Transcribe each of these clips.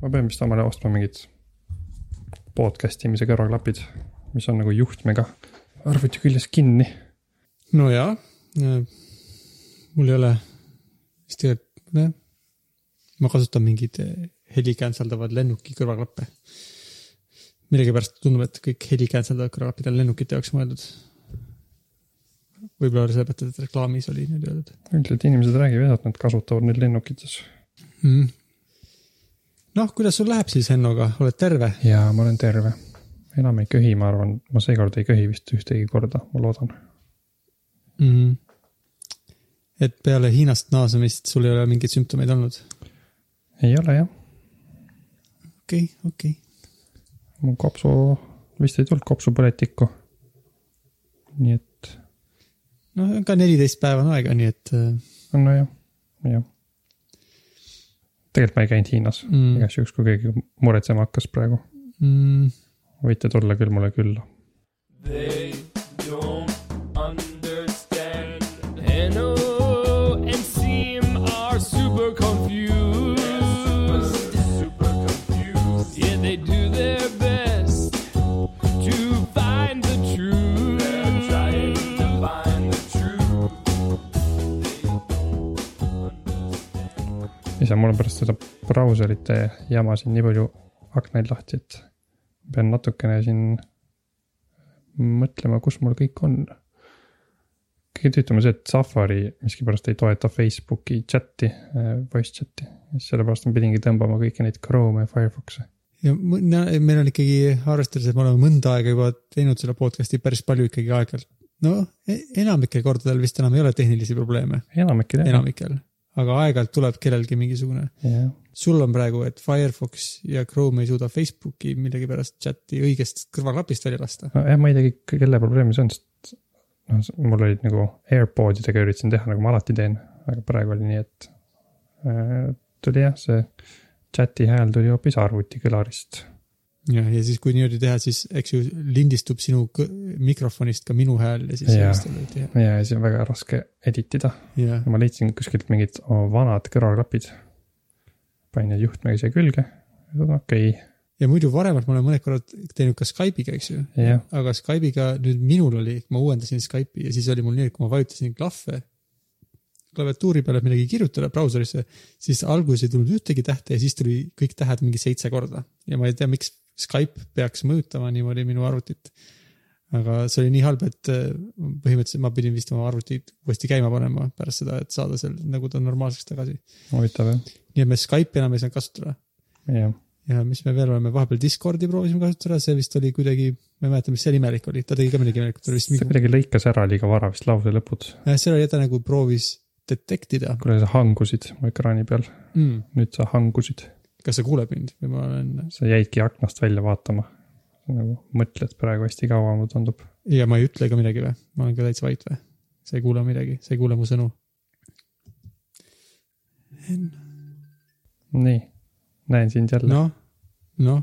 ma pean vist omale ostma mingid podcast imise kõrvaklapid, mis on nagu juhtmega arvuti küljes kinni. no jaa, mul ei ole vist tegelikult, jah. ma kasutan mingeid heli cancel-davad lennuki kõrvaklappe. millegipärast tundub, et kõik heli cancel-davad kõrvaklapid on lennukite jaoks mõeldud. võib-olla sellepärast, et reklaamis oli niimoodi öeldud. üldiselt inimesed räägivad, et nad kasutavad neid lennukites mm.. Noh, kuidas sul läheb siis Hennoga, oled terve? jaa, ma olen terve. enam ei köhi, ma arvan, ma seekord ei köhi vist ühtegi korda, ma loodan mm.. et peale Hiinast naasemist sul ei ole mingeid sümptomeid olnud? ei ole jah. okei okay,, okei okay.. mul kopsu, vist ei tulnud kopsupõletikku. nii et. no ka neliteist päeva on aega, nii et. nojah, jah tegelikult ma ei käinud Hiinas mm., igaks juhuks, kui keegi muretsema hakkas praegu mm.. võite tulla küll mulle külla. They ise, mul on pärast seda brauserite jama siin nii palju aknaid lahti, et pean natukene siin mõtlema, kus mul kõik on. kõige tüütum on see, et Safari miskipärast ei toeta Facebooki chat'i, voice chat'i, sellepärast ma pidingi tõmbama kõiki neid Chrome'e ja Firefox'e. ja meil on ikkagi, arvestades, et me oleme mõnda aega juba teinud seda podcast'i päris palju ikkagi aeg-ajalt. no e-, enamikel kordadel vist enam ei ole tehnilisi probleeme. enamikel jah. enamikel aga aeg-ajalt tuleb kellelgi mingisugune. Yeah.. sul on praegu, et Firefox ja Chrome ei suuda Facebooki millegipärast chati õigest kõrvaklapist välja lasta. nojah, ma ei teagi, kelle probleem see on, sest noh, mul olid nagu AirPodidega üritasin teha, nagu ma alati teen, aga praegu oli nii, et äh, tuli jah, see chati hääl tuli hoopis arvutikõlarist jah, ja siis, kui niimoodi teha, siis eks ju lindistub sinu mikrofonist ka minu hääl ja siis. ja, ja siis on väga raske edit ida. ma leidsin kuskilt mingid vanad kõrvaklapid. panin need juhtmega siia külge, okei okay. ja muidu varemalt ma olen mõned korrad teinud ka Skype'iga, eks ju. aga Skype'iga nüüd minul oli, ma uuendasin Skype'i ja siis oli mul nii, et kui ma vajutasin klahve klaviatuuri peale midagi kirjutada brauserisse, siis alguses ei tulnud ühtegi tähte ja siis tuli kõik tähed mingi seitse korda ja ma ei tea, miks Skype peaks mõjutama niimoodi minu arvutit. aga see oli nii halb, et äh, põhimõtteliselt ma pidin vist oma arvutit uuesti käima panema pärast seda, et saada seal nagu ta normaalseks tagasi. huvitav jah. nii et me Skype'i enam ei saanud kasutada. jah ja mis me veel oleme, vahepeal Discordi proovisime kasutada, see vist oli kuidagi, ma ei mäleta, mis seal imelik oli, ta tegi ka midagi imelikut. see mingi... kuidagi lõikas ära liiga vara vist lause lõpud. jah, seal oli, ta nagu proovis detect ida. kuule, sa hangusid mu ekraani peal mm.. nüüd sa hangusid kas sa kuuled mind või ma olen? sa jäidki aknast välja vaatama. nagu mõtled praegu hästi kaua, mulle tundub. ja ma ei ütle ka midagi või? ma olen ka täitsa vait või? sa ei kuule midagi, sa ei kuule mu sõnu? nii, näen sind jälle. noh, noh,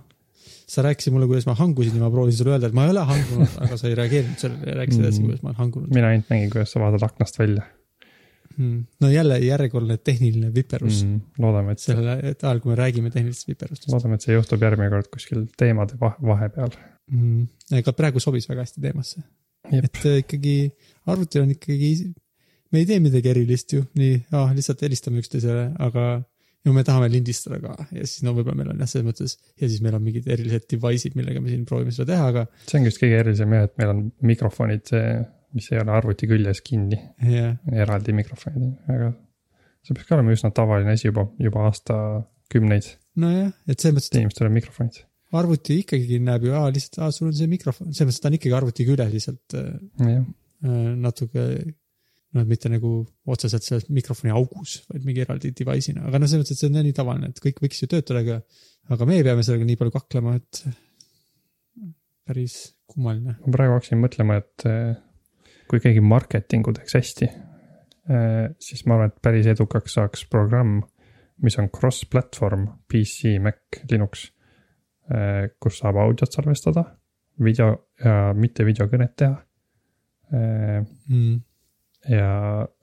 sa rääkisid mulle, kuidas ma hangusin ja ma proovisin sulle öelda, et ma ei ole hangunud aga sa ei reageerinud sellele, rääkisid edasi, kuidas ma olen hangunud. mina ainult nägin, kuidas sa vaatad aknast välja mm.. no jälle järjekordne tehniline viperus mm,. loodame, et. sellel ajal, kui me räägime tehnilistest viperustest. loodame, et see juhtub järgmine kord kuskil teemade vahepeal mm.. ega praegu sobis väga hästi teemasse. et äh, ikkagi arvutil on ikkagi, me ei tee midagi erilist ju, nii ah,, lihtsalt helistame üksteisele, aga no me tahame lindistada ka ja siis no võib-olla meil on jah, selles mõttes ja siis meil on mingid erilised device'id, millega me siin proovime seda teha, aga. see ongi vist kõige erilisem jah, et meil on mikrofonid mis ei ole arvuti küljes kinni yeah.. eraldi mikrofonid, aga see peaks ka olema üsna tavaline asi juba, juba aastakümneid. nojah, et selles mõttes. et inimestel on mikrofonid. arvuti ikkagi näeb ju, aa lihtsalt, aa sul on see mikrofon, selles mõttes ta on ikkagi arvuti küljes lihtsalt yeah. äh, natuke noh, mitte nagu otseselt selles mikrofoni augus, vaid mingi eraldi device'ina, aga noh, selles mõttes, et see on nii tavaline, et kõik võiks ju töötada, aga, aga meie peame sellega nii palju kaklema, et päris kummaline. ma praegu hakkasin mõtlema, et kui keegi marketingu teeks hästi, äh, siis ma arvan, et päris edukaks saaks programm, mis on cross-platvorm PC, Mac, Linux, äh, kus saab audiot salvestada, video ja mitte videokõnet teha äh, mm.. ja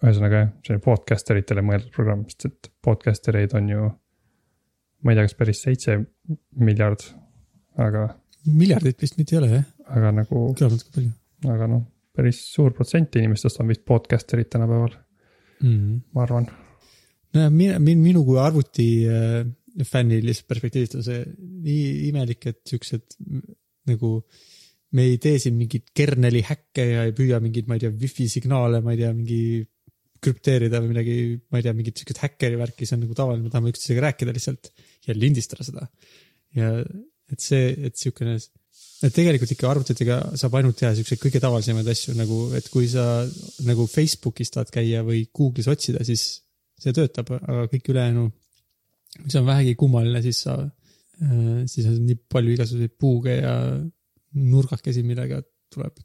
ühesõnaga jah, see podcaster itele mõeldud programm, sest et podcaster eid on ju ma ei tea, kas päris seitse miljard, aga, miljardit vist mitte ei ole jah, aga nagu, kõlab natuke palju. aga noh, päris suur protsent inimestest on vist podcaster'id tänapäeval, mm. -hmm. ma arvan. no mina, minu kui arvuti äh, fänni lihtsalt perspektiivist on see nii imelik, et siuksed nagu me ei tee siin mingeid kerneli häkke ja ei püüa mingeid, ma ei tea, wifi signaale, ma ei tea, mingi krüpteerida või midagi, ma ei tea, mingit siukest häkkeri värki, see on nagu tavaline, me tahame üksteisega rääkida lihtsalt ja lindistada seda. ja et see, et siukene, et tegelikult ikka arvutitega saab ainult teha siukseid kõige tavalisemaid asju nagu, et kui sa nagu Facebookis tahad käia või Google'is otsida, siis see töötab, aga kõik ülejäänu, mis on vähegi kummaline, siis sa, siis on nii palju igasuguseid puuge ja nurgakesi, millega tuleb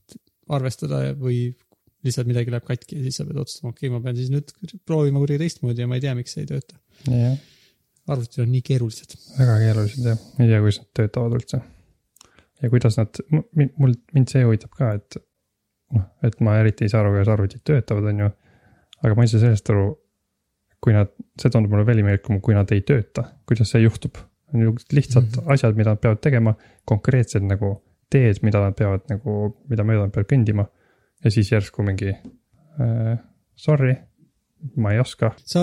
arvestada või lihtsalt midagi läheb katki ja siis sa pead otsustama, okei okay,, ma pean siis nüüd proovima kuidagi teistmoodi ja ma ei tea, miks see ei tööta. arvutid on nii keerulised. väga keerulised jah, ei tea, kuidas nad töötavad üldse. Ja kuidas nad, mul, mind see huvitab ka, et noh, et ma eriti ei saa aru, kuidas arvutid töötavad, on ju. aga ma ei saa sellest aru, kui nad, see tundub mulle veel imelikum, kui nad ei tööta, kuidas see juhtub. on ju lihtsalt mm. -hmm. asjad, mida nad peavad tegema, konkreetsed nagu teed, mida nad peavad nagu, mida mööda nad peavad kõndima. ja siis järsku mingi äh, sorry, ma ei oska. sa,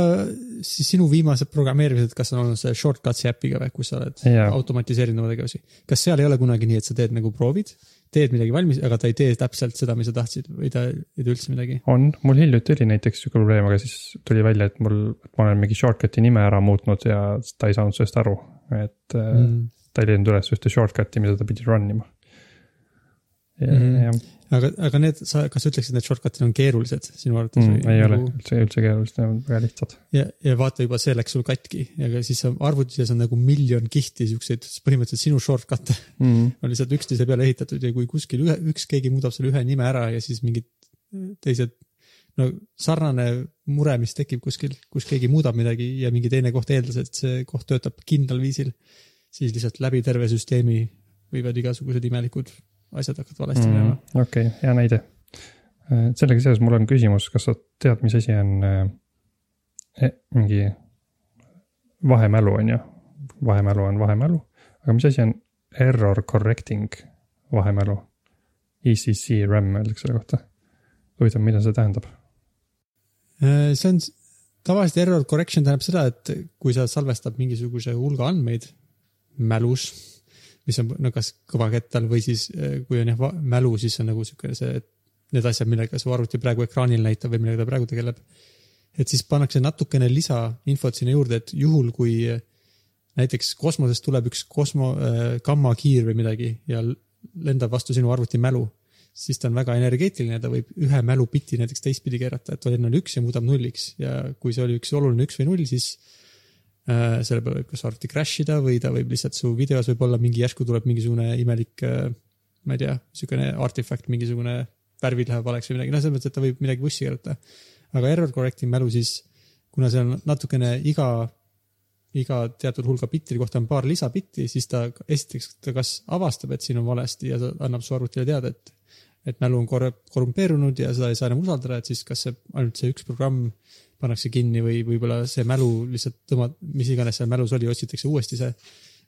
siis sinu viimased programmeerimised, kas on olnud see shortcut'i äpiga või, kus sa oled Jaa. automatiseerinud oma tegevusi? kas seal ei ole kunagi nii, et sa teed nagu proovid, teed midagi valmis, aga ta ei tee täpselt seda, mis sa tahtsid või ta ei tee üldse midagi? on, mul hiljuti oli näiteks sihuke probleem, aga siis tuli välja, et mul, ma olen mingi shortcut'i nime ära muutnud ja ta ei saanud sellest aru. et mm. Mm. ta ei leidnud üles ühte shortcut'i, mida ta pidi run ima. ja mm. -hmm. aga, aga need, sa, kas sa ütleksid, need shortcut'id on keerulised sinu arvates mm, ei ole nagu, üldse, üldse keerulised, need on väga lihtsad. ja, ja vaata juba see läks sul katki ja siis sa arvutites on nagu miljon kihti siukseid, põhimõtteliselt sinu shortcut'e Mm. on lihtsalt üksteise peale ehitatud ja kui kuskil ühe, üks keegi muudab selle ühe nime ära ja siis mingid teised no sarnane mure, mis tekib kuskil, kus keegi muudab midagi ja mingi teine koht eeldas, et see koht töötab kindlal viisil, siis lihtsalt läbi terve süsteemi võivad igasugused imelikud asjad hakkavad valesti minema mm.. okei okay,, hea näide. sellega seoses mul on küsimus, kas sa tead, mis asi on äh, eh, mingi vahemälu, on ju? vahemälu on vahemälu, aga mis asi on error correcting vahemälu? ECC RAM öeldakse selle kohta. huvitav, mida see tähendab? Äh, see on, tavaliselt error correction tähendab seda, et kui sa salvestad mingisuguse hulga andmeid mälus, mis on no kas kõvakettal või siis äh, kui on jah mälu, siis on nagu sihuke see, et need asjad, millega su arvuti praegu ekraanil näitab või millega ta praegu tegeleb. et siis pannakse natukene lisainfot sinna juurde, et juhul, kui äh, näiteks kosmosest tuleb üks kosmo äh, gammakiir või midagi ja lendab vastu sinu arvuti mälu, siis ta on väga energeetiline, ta võib ühe mälubitti näiteks teistpidi keerata, et enne oli üks ja muudab nulliks ja kui see oli üks oluline üks või null, siis selle peale võib kas arvuti crash ida või ta võib lihtsalt su videos võib olla mingi järsku tuleb mingisugune imelik äh,, ma ei tea, niisugune artefakt, mingisugune värvid lähevad valeks või midagi, noh, selles mõttes, et ta võib midagi vussi keerata. aga error correcting mälu siis, kuna see on natukene iga, iga teatud hulga bittide kohta on paar lisabitti, siis ta esiteks ta kas avastab, et siin on valesti ja ta annab su arvutile teada, et et mälu on korrumpeerunud ja seda ei saa enam usaldada, et siis kas see ainult see üks programm pannakse kinni või võib-olla see mälu lihtsalt tõmbab, mis iganes seal mälus oli, otsitakse uuesti see.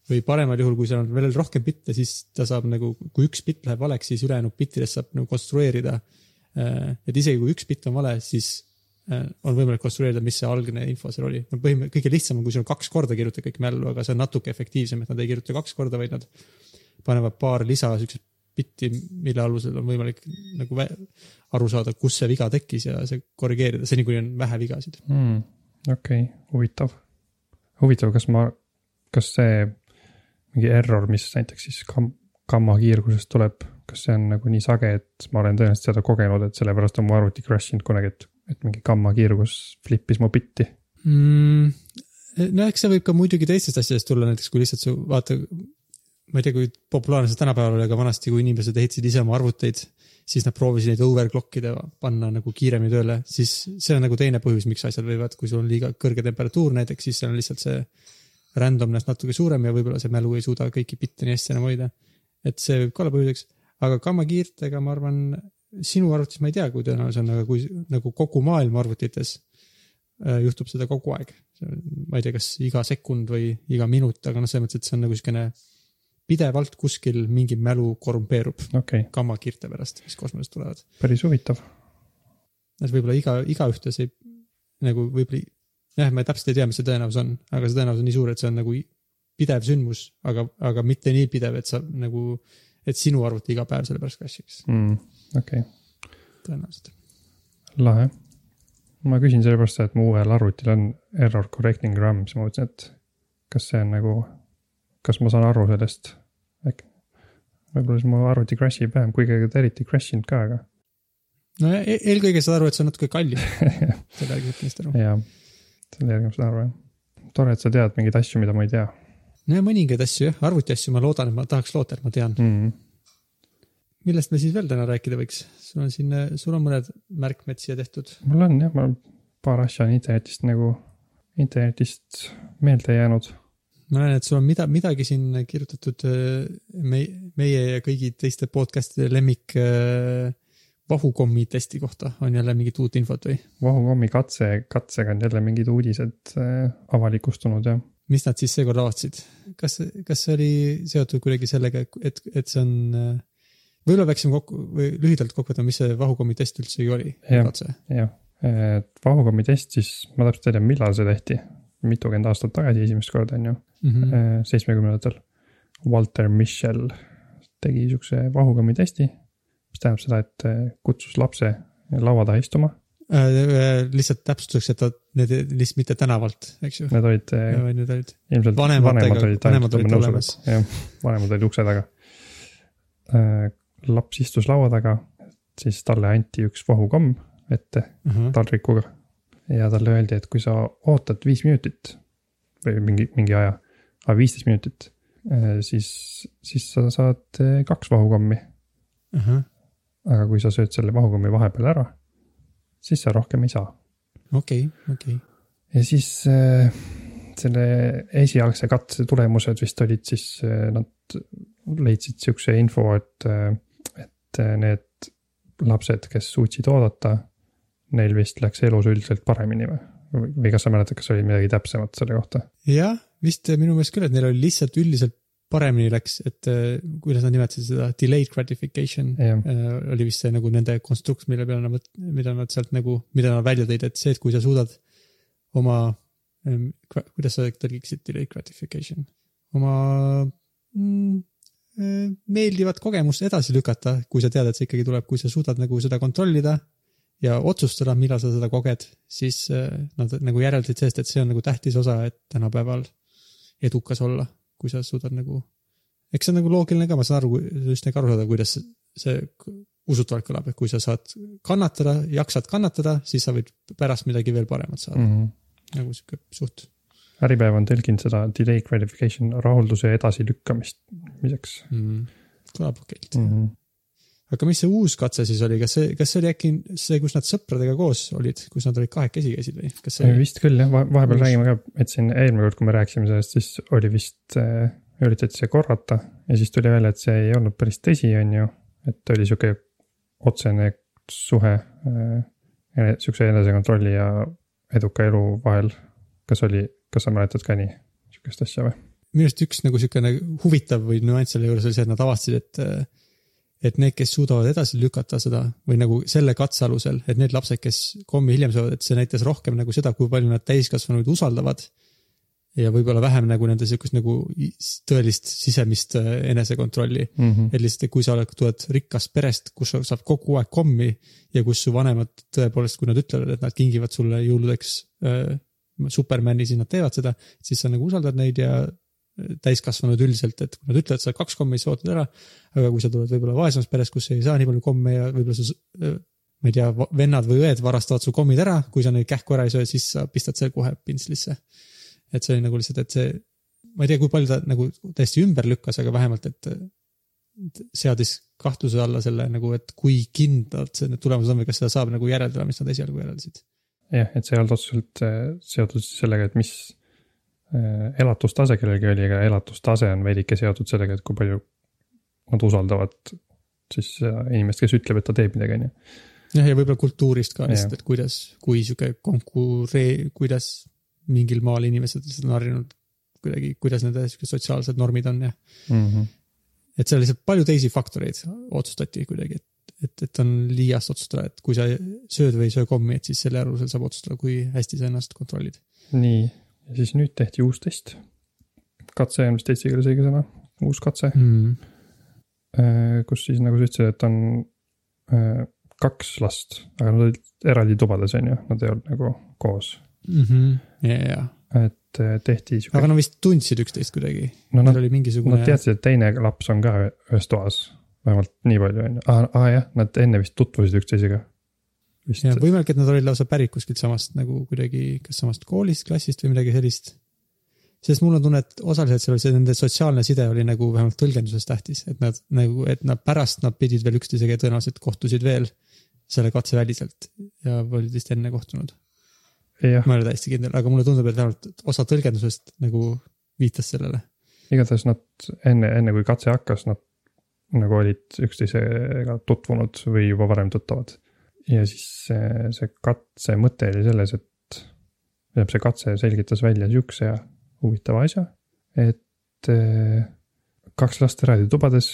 või paremal juhul, kui seal on veel rohkem bitte, siis ta saab nagu, kui üks bitt läheb valeks, siis ülejäänud bittidest saab nagu konstrueerida. et isegi kui üks bitt on vale, siis äh, on võimalik konstrueerida, mis see algne info seal oli. no põhimõtteliselt kõige lihtsam on, kui sul kaks korda kirjutada kõik mällu, aga see on natuke efektiivsem, et nad ei kirjuta kaks korda, vaid nad panevad paar lisa siukseid bitti, mille alusel on võimalik nagu vä- aru saada, kus see viga tekkis ja see korrigeerida, seni kuni on vähe vigasid. mm,. okei okay,, huvitav. huvitav, kas ma, kas see mingi error, mis näiteks siis kam-, gammakiirgusest tuleb, kas see on nagu nii sage, et ma olen tõenäoliselt seda kogenud, et sellepärast on mu arvuti crash inud kunagi, et, et mingi gammakiirgus flip'is mu bitti mm,. no eks see võib ka muidugi teistest asjadest tulla, näiteks kui lihtsalt su vaata, ma ei tea, kui populaarne see tänapäeval oli, aga vanasti, kui inimesed ehitasid ise oma arvuteid, siis nad proovisid neid overclock ida, panna nagu kiiremini tööle, siis see on nagu teine põhjus, miks asjad võivad, kui sul on liiga kõrge temperatuur näiteks, siis seal on lihtsalt see randomness natuke suurem ja võib-olla see mälu ei suuda kõiki bitte nii hästi enam hoida. et see võib ka olla põhjuseks, aga gammakiirtega ma arvan, sinu arvutis ma ei tea, kui tõenäoline see on, aga kui nagu kogu maailma arvutites äh, juhtub seda kogu aeg, ma ei tea, kas iga sekund või iga minut, aga noh, selles mõttes, et see on nagu siukene pidevalt kuskil mingi mälu korrumpeerub okay., gammakiirte pärast, mis kosmosest tulevad. päris huvitav. et võib-olla iga, igaühte see nagu võib-olla, jah, ma täpselt ei tea, mis see tõenäosus on, aga see tõenäosus on nii suur, et see on nagu pidev sündmus, aga, aga mitte nii pidev, et sa nagu, et sinu arvuti iga päev selle pärast crash'iks, Mm, okei okay., tõenäoliselt. lahe. ma küsin sellepärast, et mu uuel arvutil on error correcting RAM, siis ma mõtlesin, et kas see on nagu, kas ma saan aru sellest, äkki. võib-olla siis mu arvuti crash ib vähem, kuigi ega ta eriti ei crash inud ka, aga no e- eelkõige saad aru, et see on natuke kallim, selle järgi võid kindlasti aru. jaa, selle järgi ma saan aru jah. tore, et sa tead mingeid asju, mida ma ei tea no ja mõningaid asju jah, arvuti asju ma loodan, et ma tahaks loota, et ma tean. mm.. millest me siis veel täna rääkida võiks? sul on siin, sul on mõned märkmed siia tehtud. mul on jah, ma paar asja on internetist nagu, internetist meelde jäänud. Ma näen, et sul on mida, midagi siin kirjutatud äh, meie, meie ja kõigi teiste podcast'ide lemmik äh, vahukommi testi kohta on jälle mingit uut infot või? vahukommi katse, katsega on jälle mingid uudised äh, avalikustunud ja mis nad siis seekord avastasid? kas, kas see oli seotud kuidagi sellega, et, et see on, võib-olla peaksime kokku või lühidalt kokku võtma, mis see vahukommi test üldsegi oli, Jah. katse? jah, et vahukommi test siis, ma täpselt ei tea, millal see tehti, mitukümmend aastat tagasi esimest korda on ju, Mhm. seitsmekümnendatel. Walter Mischel tegi siukse vahukommi testi, mis tähendab seda, et äh, kutsus lapse laua taha istuma, Äh, lihtsalt täpsustuseks, et ta- need lihtsalt mitte tänavalt, eks ju. need olid äh, need olid, ilmselt vanemad olid vanemad olid olemas. jah, vanemad olid ukse taga. laps istus laua taga, siis talle anti üks vahukomm ette taldrikuga ja talle öeldi, et kui sa ootad viis minutit või mingi, mingi aja, aga viisteist minutit, siis, siis sa saad eh, kaks vahukommi, aga kui sa sööd selle vahukommi vahepeal ära, siis sa rohkem ei saa. okei, okei. ja siis äh, selle esialgse katse tulemused vist olid siis äh, nad leidsid siukse info, et, et äh, need lapsed, kes suutsid oodata, neil vist läks elus üldiselt paremini või? või kas sa mäletad, kas oli midagi täpsemat selle kohta? jah, vist minu meelest küll, et neil oli lihtsalt üldiselt paremini läks, et äh, kuidas nad nimetasid seda, delayed gratification jah, äh, oli vist see nagu nende konstrukt, mille peale nad, mida nad sealt nagu, mida nad välja tõid, et see, et kui sa suudad oma, kuidas sa tõlgiksid delayed gratification, oma mm, äh, meeldivat kogemust edasi lükata, kui sa tead, et see ikkagi tuleb, kui sa suudad nagu seda kontrollida ja otsustada, millal sa seda koged, siis äh, nad nagu järeldasid sellest, et see on nagu tähtis osa, et tänapäeval edukas olla, kui sa suudad nagu, eks see on nagu loogiline ka, ma saan aru, üsnagi aru saada, kuidas see usutavalt kõlab, et kui sa saad kannatada, jaksad kannatada, siis sa võid pärast midagi veel paremat saada mm, mm. -hmm. nagu sihuke suht. äripäev on tõlkinud seda delay gratification rahulduse edasilükkamiseks Mm -hmm. kõlab okeilt mm. -hmm. Aga mis see uus katse siis oli, kas see, kas see oli äkki see, kus nad sõpradega koos olid, kus nad olid kahekesi käisid või, kas see vist küll jah, vahepeal räägime ka, et siin eelmine kord, kui me rääkisime sellest, siis oli vist äh,, üritati seda korrata ja siis tuli välja, et see ei olnud päris tõsi, on ju. et oli sihuke otsene suhe äh, sihukese enesekontrolli ja eduka elu vahel. kas oli, kas sa mäletad ka nii sihukest asja või? minu arust üks nagu siukene huvitav või nüanss selle juures oli see, et nad avastasid, et et need, kes suudavad edasi lükata seda või nagu selle katse alusel, et need lapsed, kes kommi hiljem söövad, et see näitas rohkem nagu seda, kui palju nad täiskasvanuid usaldavad. ja võib-olla vähem nagu nende sihukest nagu is- tõelist sisemist äh, enesekontrolli. mm. -hmm. et lihtsalt, kui sa oled, tuled rikkast perest, kus sa saad kogu aeg kommi ja kus su vanemad tõepoolest, kui nad ütlevad, et nad kingivad sulle jõuludeks äh, Supermani, siis nad teevad seda, siis sa nagu usaldad neid ja täiskasvanud üldiselt, et kui nad ütlevad, sa kaks kommi, siis sa ootad ära. aga kui sa tuled võib-olla vaesemast perest, kus ei saa nii palju komme ja võib-olla su, ma ei tea, vennad või õed varastavad su kommid ära, kui sa neid kähku ära ei söö, siis sa pistad selle kohe pintslisse. et see oli nagu lihtsalt, et see, ma ei tea, kui palju ta nagu täiesti ümber lükkas, aga vähemalt, et seadis kahtluse alla selle nagu, et kui kindlad see need tulemused on või kas seda saab nagu järeldada, mis nad esialgu järeldasid. jah, et see ei olnud otseselt äh, seotud sellega, et mis äh, elatustase kellelgi oli, aga elatustase on veidike seotud sellega, et kui palju nad usaldavad siis seda inimest, kes ütleb, et ta teeb midagi, on ju. jah, ja võib-olla kultuurist ka lihtsalt, et kuidas, kui sihuke konkuree-, kuidas mingil maal inimesed lihtsalt on harjunud kuidagi, kuidas nende siuksed sotsiaalsed normid on ja mm. -hmm. et seal lihtsalt palju teisi faktoreid otsustati kuidagi, et, et, et on liiast otsustada, et kui sa sööd või ei söö kommi, et siis selle alusel saab otsustada, kui hästi sa ennast kontrollid. nii, ja siis nüüd tehti uus test. katse on vist eesti keeles õige sõna, uus katse, Mm. kus siis nagu sa ütlesid, et on äh, kaks last, aga nad olid eraldi tubades, on ju, nad ei olnud nagu koos. Mm -hmm. ja, ja, et äh, tehti sihuke aga, nad vist tundsid üksteist kuidagi. no nad, oli mingisugune nad. teadsid, et teine laps on ka ühes toas, vähemalt nii palju on ju, aa aa jah, nad enne vist tutvusid üksteisega. Vist ja, võimalik, et nad olid lausa pärit kuskilt samast nagu kuidagi, kas samast koolist, klassist või midagi sellist. sest mul on tunne, et osaliselt seal oli see nende sotsiaalne side oli nagu vähemalt tõlgenduses tähtis, et nad nagu, et nad pärast nad pidid veel üksteisega tõenäoliselt kohtusid veel selle katse väliselt ja olid vist enne kohtunud. ma ei ole täiesti kindel, aga mulle tundub, et vähemalt osa tõlgendusest nagu viitas sellele. igatahes nad enne, enne kui katse hakkas, nad nagu olid üksteisega tutvunud või juba varem tuttavad. Ja siis see, see katse mõte oli selles, et, tähendab see katse selgitas välja sihukese huvitava asja, et eh, kaks last eraldi tubades,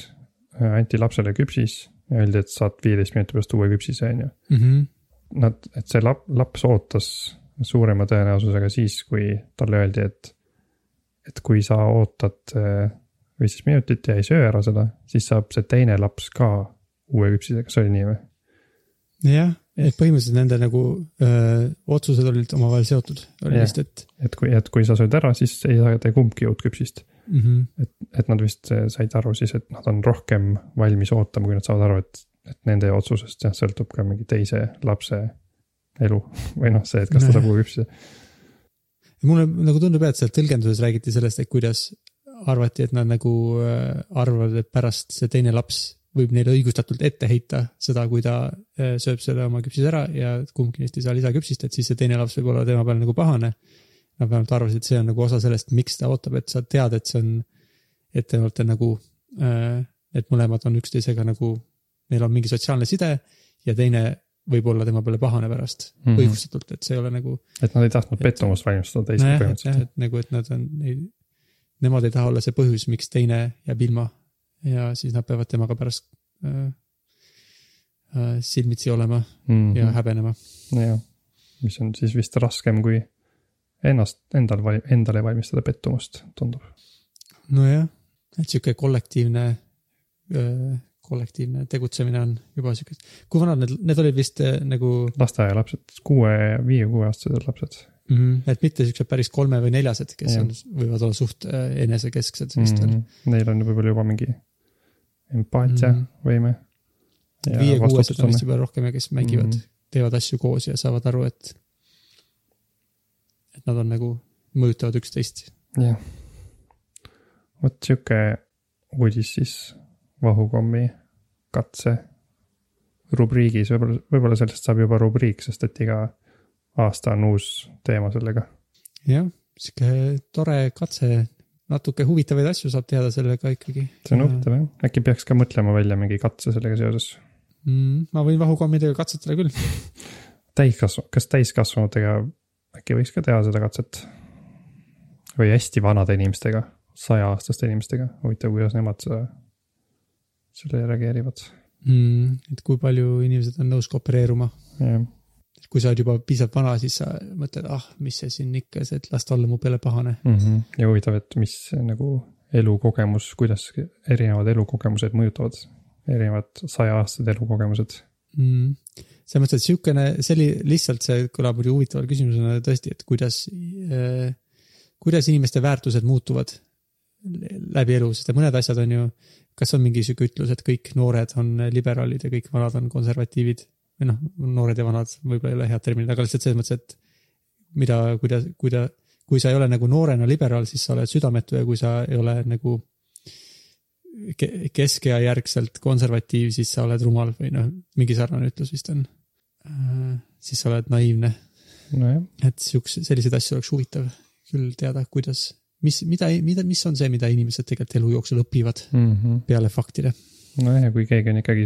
anti lapsele küpsis ja öeldi, et saad viieteist minuti pärast uue küpsise, on ju. Mhm. Nad, et see lap-, laps ootas suurema tõenäosusega siis, kui talle öeldi, et, et kui sa ootad äh, viisteist minutit ja ei söö ära seda, siis saab see teine laps ka uue küpsise, kas oli nii või? jah, et põhimõtteliselt nende nagu öö, otsused olid omavahel seotud, oli vist, et et kui, et kui sa sööd ära, siis ei saa te kumbki uut küpsist. mm. -hmm. et nad vist äh, said aru siis, et nad on rohkem valmis ootama, kui nad saavad aru, et, et nende otsusest jah, sõltub ka mingi teise lapse elu või noh, see, et kas ta saab uue küpsise. mulle nagu tundub jah, et seal tõlgenduses räägiti sellest, et kuidas arvati, et nad nagu äh, arvavad, et pärast see teine laps võib neile õigustatult ette heita seda, kui ta äh, sööb selle oma küpsise ära ja kumbki neist ei saa lisaküpsist, et siis see teine laps võib olla tema peal nagu pahane. Nad vähemalt arvasid, et see on nagu osa sellest, miks ta ootab, et sa tead, et see on, et te olete nagu, et mõlemad on üksteisega nagu, neil on mingi sotsiaalne side ja teine võib olla tema peale pahane pärast mm. -hmm. õigustatult, et see ei ole nagu et nad ei tahtnud Et- pettumust valmistada nojah, et jah, põhimõtteliselt. et nagu, et nad on, nemad ei taha olla see põhjus, miks teine jääb ilma ja siis nad peavad temaga pärast äh, äh, silmitsi olema Mhm. ja häbenema. jah, mis on siis vist raskem kui ennast, endal, endale valmistada pettumust, tundub. nojah, et sihuke kollektiivne, kollektiivne tegutsemine on juba sihuke, kui vanad need, need olid vist äh, nagu lasteaialapsed, kuue, viie-kuueaastased lapsed mm, -hmm. et mitte siuksed päris kolme või neljased, kes Jah. on, võivad olla suht äh, enesekesksed vist mm. -hmm. Neil on võib-olla juba mingi empaatiavõime Mhm. mm. viie-kuuesed on vist juba rohkem ja kes mängivad mm. -hmm. teevad asju koos ja saavad aru, et, et nad on nagu, mõjutavad üksteist. jah. vot sihuke uudis siis Vahukommi katse rubriigis, võib-olla, võib-olla sellest saab juba rubriik, sest et iga aasta on uus teema sellega. jah, sihuke tore katse, natuke huvitavaid asju saab teada sellega ikkagi. see on huvitav jah, äkki peaks ka mõtlema välja mingi katse sellega seoses. mm,. ma võin vahukommidega katsetada küll. täiskasvanu, kas täiskasvanutega äkki võiks ka teha seda katset? või hästi vanade inimestega, saja-aastaste inimestega, huvitav, kuidas nemad seda, sellele reageerivad. mm,. et kui palju inimesed on nõus koopereeruma. jah, kui sa oled juba piisavalt vana, siis sa mõtled, ah, mis see siin ikka, see, et las ta olla mu peale pahane. Mhm. ja huvitav, et mis nagu elukogemus, kuidas erinevad elukogemused mõjutavad, erinevad saja-aastased elukogemused. mm.. selles mõttes, et siukene, see oli lihtsalt, see kõlab muidugi huvitava küsimusena tõesti, et kuidas äh,, kuidas inimeste väärtused muutuvad läbi elu, sest mõned asjad on ju, kas on mingi sihuke ütlus, et kõik noored on liberaalid ja kõik vanad on konservatiivid või noh, noored ja vanad võib-olla ei ole head terminid, aga lihtsalt selles mõttes, et mida, kuidas, kuida-, kui sa ei ole nagu noorena liberaal, siis sa oled südametu ja kui sa ei ole nagu ke- keskea järgselt konservatiiv, siis sa oled rumal või noh, mingi sarnane ütlus vist on. siis sa oled naiivne, nojah, et siukse, selliseid asju oleks huvitav küll teada, kuidas, mis, mida, mida, mis on see, mida inimesed tegelikult elu jooksul õpivad peale faktide. nojah, ja kui keegi on ikkagi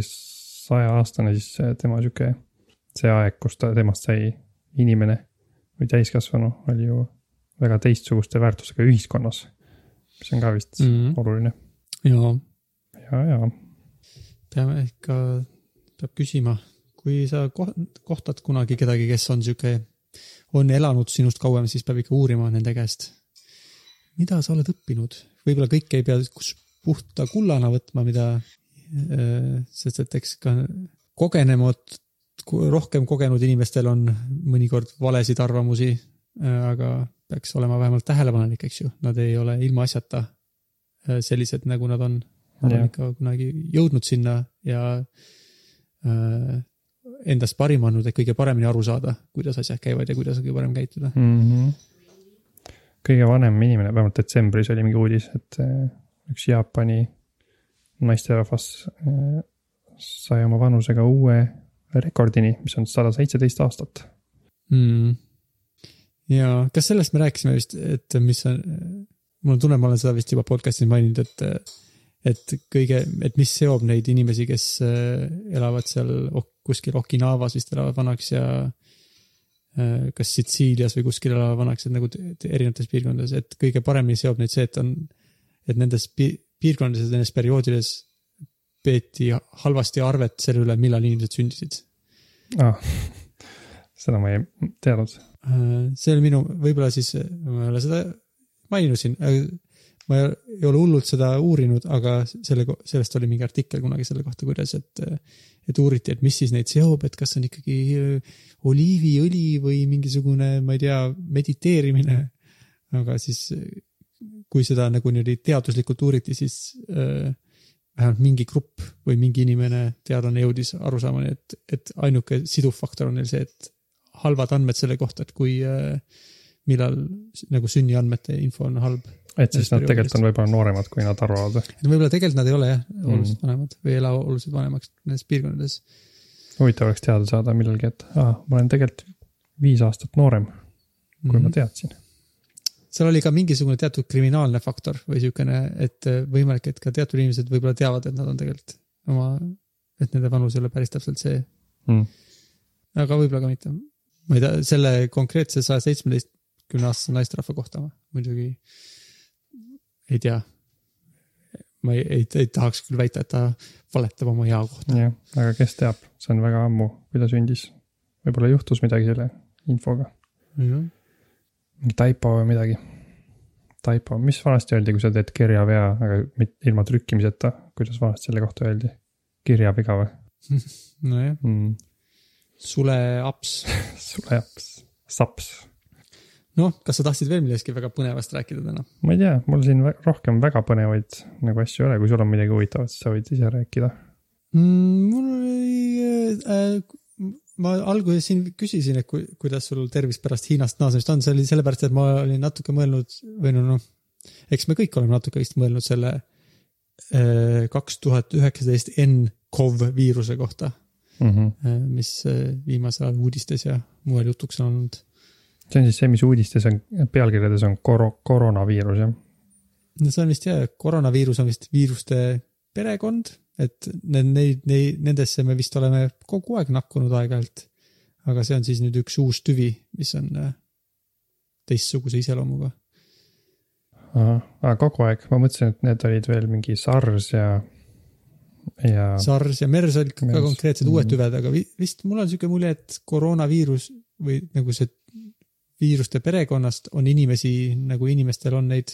saja-aastane, siis tema sihuke, see aeg, kus ta, temast sai inimene või täiskasvanu, oli ju väga teistsuguste väärtustega ühiskonnas. mis on ka vist mm -hmm. oluline. ja, ja, ja peame ikka, peab küsima, kui sa koh- kohtad kunagi kedagi, kes on sihuke, on elanud sinust kauem, siis peab ikka uurima nende käest. mida sa oled õppinud, võib-olla kõike ei pea puhta kullana võtma, mida, sest et eks ka kogenemad, rohkem kogenud inimestel on mõnikord valesid arvamusi, aga peaks olema vähemalt tähelepanelik, eks ju, nad ei ole ilmaasjata sellised, nagu nad on. Nad on ikka kunagi jõudnud sinna ja äh, endast parim andnud, et kõige paremini aru saada, kuidas asjad käivad ja kuidas kõige parem käituda mm. -hmm. kõige vanem inimene, vähemalt detsembris oli mingi uudis, et üks Jaapani naisterahvas äh, sai oma vanusega uue rekordini, mis on sada seitseteist aastat. Mm.. ja kas sellest me rääkisime vist, et mis on, mul on tunne, ma olen seda vist juba podcast'is maininud, et, et kõige, et mis seob neid inimesi, kes äh, elavad seal kuskil Okinavas vist elavad vanaks ja äh, kas Sitsiilias või kuskil elavad vanaks, et nagu erinevates piirkondades, et kõige paremini seob neid see, et on et nendes pi piirkondades, nendes perioodides peeti halvasti arvet selle üle, millal inimesed sündisid ah,. seda ma ei teadnud. See oli minu, võib-olla siis, ma ei ole seda maininud siin, ma ei ole hullult seda uurinud, aga selle, sellest oli mingi artikkel kunagi selle kohta, kuidas, et, et uuriti, et mis siis neid seob, et kas on ikkagi äh, oliiviõli või mingisugune, ma ei tea, mediteerimine. aga siis kui seda nagu niimoodi teaduslikult uuriti, siis äh, vähemalt mingi grupp või mingi inimene, teadlane jõudis arusaamani, et, et ainuke siduv faktor on neil see, et halvad andmed selle kohta, et kui äh,, millal nagu sünniandmete info on halb. et siis nad tegelikult on võib-olla nooremad, kui nad arvavad või? võib-olla tegelikult nad ei ole jah, oluliselt mm. vanemad või ei ela oluliselt vanemaks nendes piirkondades. huvitav oleks teada saada millalgi, et aa, ma olen tegelikult viis aastat noorem, kui mm -hmm. ma teadsin seal oli ka mingisugune teatud kriminaalne faktor või siukene, et äh, võimalik, et ka teatud inimesed võib-olla teavad, et nad on tegelikult oma, et nende vanus ei ole päris täpselt see mm.. aga võib-olla ka mitte. ma ei tea, selle konkreetse saja seitsmeteistkümne aastase naisterahva kohta ma muidugi ei tea. ma ei, ei, ei tahaks küll väita, et ta valetab oma ea kohta. jah, aga kes teab, see on väga ammu, kui ta sündis. võib-olla juhtus midagi selle infoga. jah mingi taipo või midagi. Taipo, mis vanasti öeldi, kui sa teed kirjavea, aga ilma trükkimiseta, kuidas vanasti selle kohta öeldi? kirjaviga või? nojah mm.. suleaps suleaps, saps. noh, kas sa tahtsid veel millestki väga põnevast rääkida täna? ma ei tea, mul siin rohkem väga põnevaid nagu asju ei ole, kui sul on midagi huvitavat, siis sa võid ise rääkida mm,. mul oli äh, ma alguses siin küsisin, et ku, kuidas sul tervis pärast Hiinast naasmist on, see oli sellepärast, et ma olin natuke mõelnud või no noh, eks me kõik oleme natuke vist mõelnud selle äh, kaks tuhat üheksateist NCOV viiruse kohta mm, -hmm. mis äh, viimasel ajal uudistes ja mujal jutuks on olnud. see on siis see, mis uudistes on, pealkirjades on koro-, koroonaviirus, jah? no see on vist jah, koroonaviirus on vist viiruste perekond et need, neid, neid, nendesse me vist oleme kogu aeg nakkunud aeg-ajalt. aga see on siis nüüd üks uus tüvi, mis on äh, teistsuguse iseloomuga. ahah, kogu aeg, ma mõtlesin, et need olid veel mingi SARS ja, ja. SARS ja MERS olid ka konkreetsed mm uued tüved, aga vist mul on sihuke mulje, et koroonaviirus või nagu see viiruste perekonnast on inimesi, nagu inimestel on neid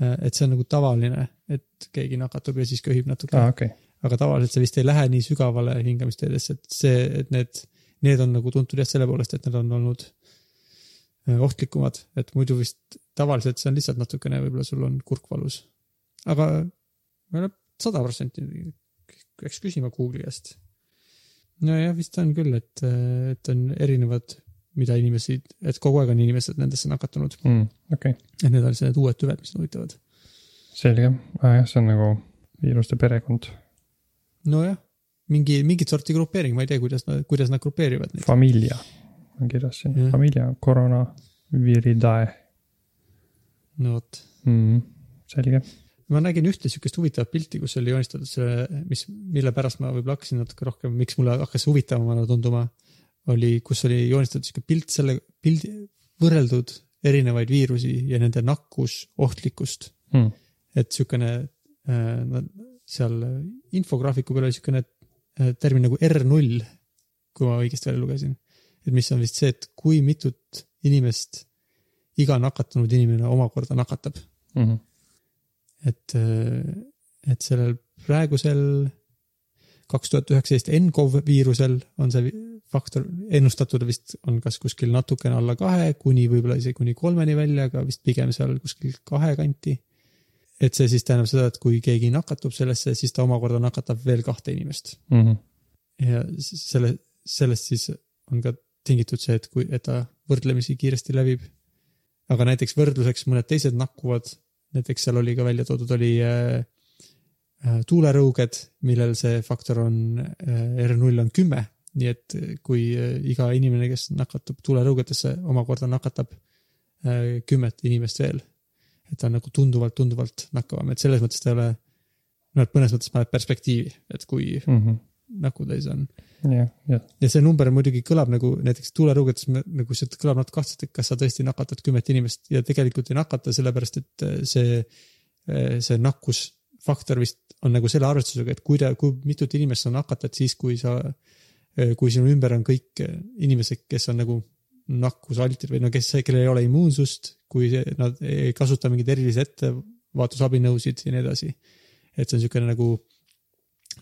et see on nagu tavaline, et keegi nakatub ja siis köhib natuke ah,. Okay. aga tavaliselt see vist ei lähe nii sügavale hingamisteedesse, et see, et need, need on nagu tuntud jah selle poolest, et need on olnud äh, ohtlikumad, et muidu vist tavaliselt see on lihtsalt natukene, võib-olla sul on kurk valus. aga sada protsenti, peaks küsima Google'i käest. nojah, vist on küll, et, et on erinevad mida inimesi, et kogu aeg on inimesed nendesse nakatunud mm,. okay.. et need on need uued tüved, mis on huvitavad. selge ah,, jah, see on nagu viiruste perekond. nojah, mingi, mingit sorti grupeering, ma ei tea, kuidas nad, kuidas nad grupeerivad. Familia on kirjas siin, Familia Corona Viridae. no vot mm,. selge ma nägin ühte sihukest huvitavat pilti, kus oli joonistatud see, mis, mille pärast ma võib-olla hakkasin natuke rohkem, miks mulle hakkas huvitavamana tunduma oli, kus oli joonistatud sihuke pilt selle pildi, võrreldud erinevaid viirusi ja nende nakkusohtlikkust Hmm. et siukene äh, seal infograafiku peal oli siukene äh, termin nagu R0, kui ma õigesti välja lugesin. et mis on vist see, et kui mitut inimest iga nakatunud inimene omakorda nakatab. Mm -hmm. et, äh, et sellel praegusel kaks tuhat üheksateist NCOV viirusel on see faktor ennustatud vist on kas kuskil natukene alla kahe kuni võib-olla isegi kuni kolmeni välja, aga vist pigem seal kuskil kahe kanti et see siis tähendab seda, et kui keegi nakatub sellesse, siis ta omakorda nakatab veel kahte inimest mm. -hmm. ja selle, sellest siis on ka tingitud see, et kui, et ta võrdlemisi kiiresti levib. aga näiteks võrdluseks mõned teised nakkuvad, näiteks seal oli ka välja toodud, oli äh, äh, tuulerõuged, millel see faktor on äh, R0 on kümme, nii et kui äh, iga inimene, kes nakatub tuulerõugetesse, omakorda nakatab äh, kümmet inimest veel et ta on nagu tunduvalt, tunduvalt nakkavam, et selles mõttes ta ei ole, noh, et mõnes mõttes paneb perspektiivi, et kui mm -hmm. nakkuda siis on. jah, jah. ja see number muidugi kõlab nagu näiteks tuulerõugetes nagu see kõlab natuke kahtlaselt, et kas sa tõesti nakatad kümmet inimest ja tegelikult ei nakata, sellepärast et see, see nakkusfaktor vist on nagu selle arvestusega, et kui ta, kui mitut inimest sa nakatad siis, kui sa, äh, kui sinu ümber on kõik inimesed, kes on nagu nakkusaltid või no kes, kellel ei ole immuunsust, kui nad ei kasuta mingeid erilisi ettevaatusabinõusid ja nii edasi. et see on niisugune nagu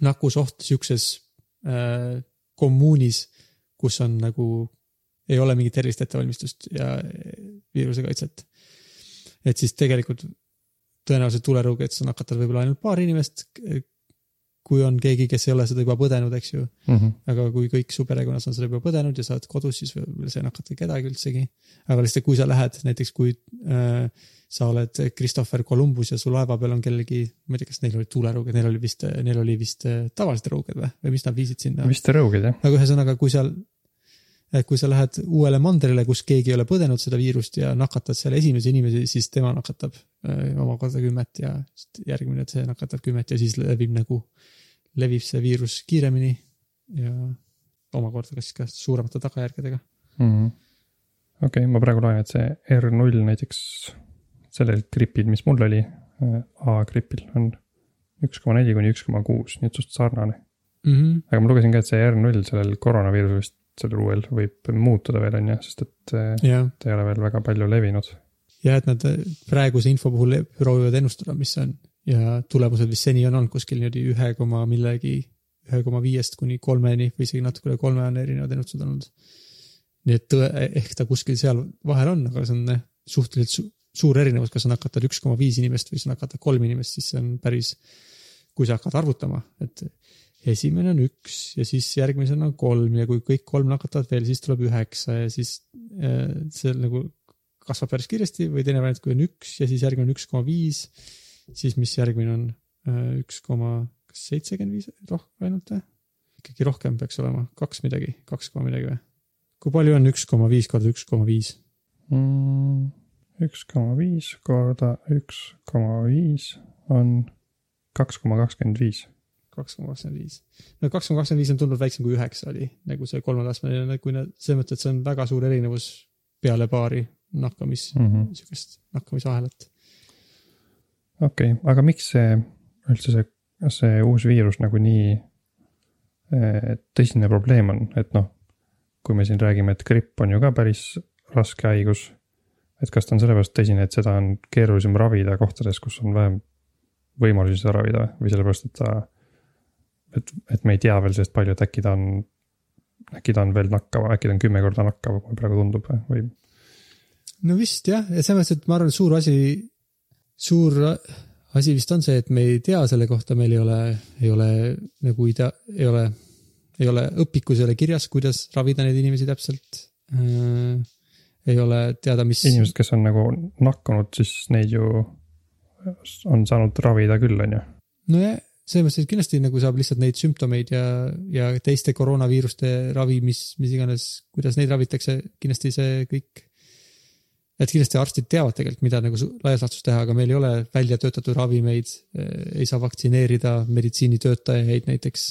nakkusoht siukses äh, kommuunis, kus on nagu, ei ole mingit erilist ettevalmistust ja viiruse kaitset. et siis tegelikult tõenäoliselt tulerõuget sa nakatad võib-olla ainult paar inimest, kui on keegi, kes ei ole seda juba põdenud, eks ju mm. -hmm. aga kui kõik su perekonnas on seda juba põdenud ja sa oled kodus, siis sa ei nakata kedagi üldsegi. aga lihtsalt, kui sa lähed näiteks, kui äh, sa oled Christopher Columbus ja su laeva peal on kellegi, ma ei tea, kas neil olid tuulerõuged, neil oli vist, neil oli vist äh, tavalised rõuged või, või mis nad viisid sinna? vist rõuged jah. aga ühesõnaga, kui seal, kui sa lähed uuele mandrile, kus keegi ei ole põdenud seda viirust ja nakatad seal esimesi inimesi, siis tema nakatab äh, omakorda kümmet ja järgmine, see nakatab kümmet ja siis levib nagu levib see viirus kiiremini ja omakorda kas ka suuremate tagajärgedega mm -hmm.. okei okay,, ma praegu loen, et see R0 näiteks sellel gripil, mis mul oli, äh, A-gripil on üks koma neli kuni üks koma kuus, nii et suht sarnane mm. -hmm. aga ma lugesin ka, et see R0 sellel koroonaviirusel vist, sellel uuel võib muutuda veel, on ju, sest et yeah. ta ei ole veel väga palju levinud. jah, et nad praeguse info puhul proovivad ennustada, mis see on ja tulemused vist seni on olnud kuskil niimoodi ühe koma millegi, ühe koma viiest kuni kolmeni või isegi natuke üle kolme on erinevad ennustused olnud. nii et tõe, ehk ta kuskil seal vahel on, aga see on suhteliselt su suur erinevus, kas sa nakatad üks koma viis inimest või sa nakatad kolm inimest, siis see on päris, kui sa hakkad arvutama, et esimene on üks ja siis järgmisena on kolm ja kui kõik kolm nakatavad veel, siis tuleb üheksa ja siis äh, see nagu kasvab päris kiiresti või teine variant, kui on üks ja siis järgmine on üks koma viis siis mis järgmine on äh, üks koma, kas seitsekümmend viis rohkem ainult või? ikkagi rohkem peaks olema, kaks midagi, kaks koma midagi või? kui palju on üks koma viis korda üks koma viis? Mm, üks koma viis korda üks koma viis on kaks koma kakskümmend viis. kaks koma kakskümmend viis. no kaks koma kakskümmend viis on tunduvalt väiksem kui üheksa oli, nagu see kolmetasmeline, kui nad, selles mõttes, et see on väga suur erinevus peale paari nakkamis mm, -hmm. sihukest nakkamisahelat okei okay,, aga miks see üldse see, see uus viirus nagu nii eh, tõsine probleem on, et noh, kui me siin räägime, et gripp on ju ka päris raske haigus. et kas ta on sellepärast tõsine, et seda on keerulisem ravida kohtades, kus on vähem võimalusi seda ravida või sellepärast, et ta, et, et me ei tea veel sellest palju, et äkki ta on, äkki ta on veel nakkav, äkki ta on kümme korda nakkav, kui praegu tundub või? no vist jah, ja selles mõttes, et ma arvan, et suur asi suur asi vist on see, et me ei tea selle kohta, meil ei ole, ei ole nagu idea, ei ole, ei ole õpikus ei ole kirjas, kuidas ravida neid inimesi täpselt äh,. ei ole teada, mis. inimesed, kes on nagu nakkunud, siis neid ju on saanud ravida küll, on ju. nojah, selles mõttes, et kindlasti nagu saab lihtsalt neid sümptomeid ja, ja teiste koroonaviiruste ravi, mis, mis iganes, kuidas neid ravitakse, kindlasti see kõik et kindlasti arstid teavad tegelikult, mida nagu laias laastus teha, aga meil ei ole välja töötatud ravimeid, ei saa vaktsineerida meditsiinitöötajaid näiteks.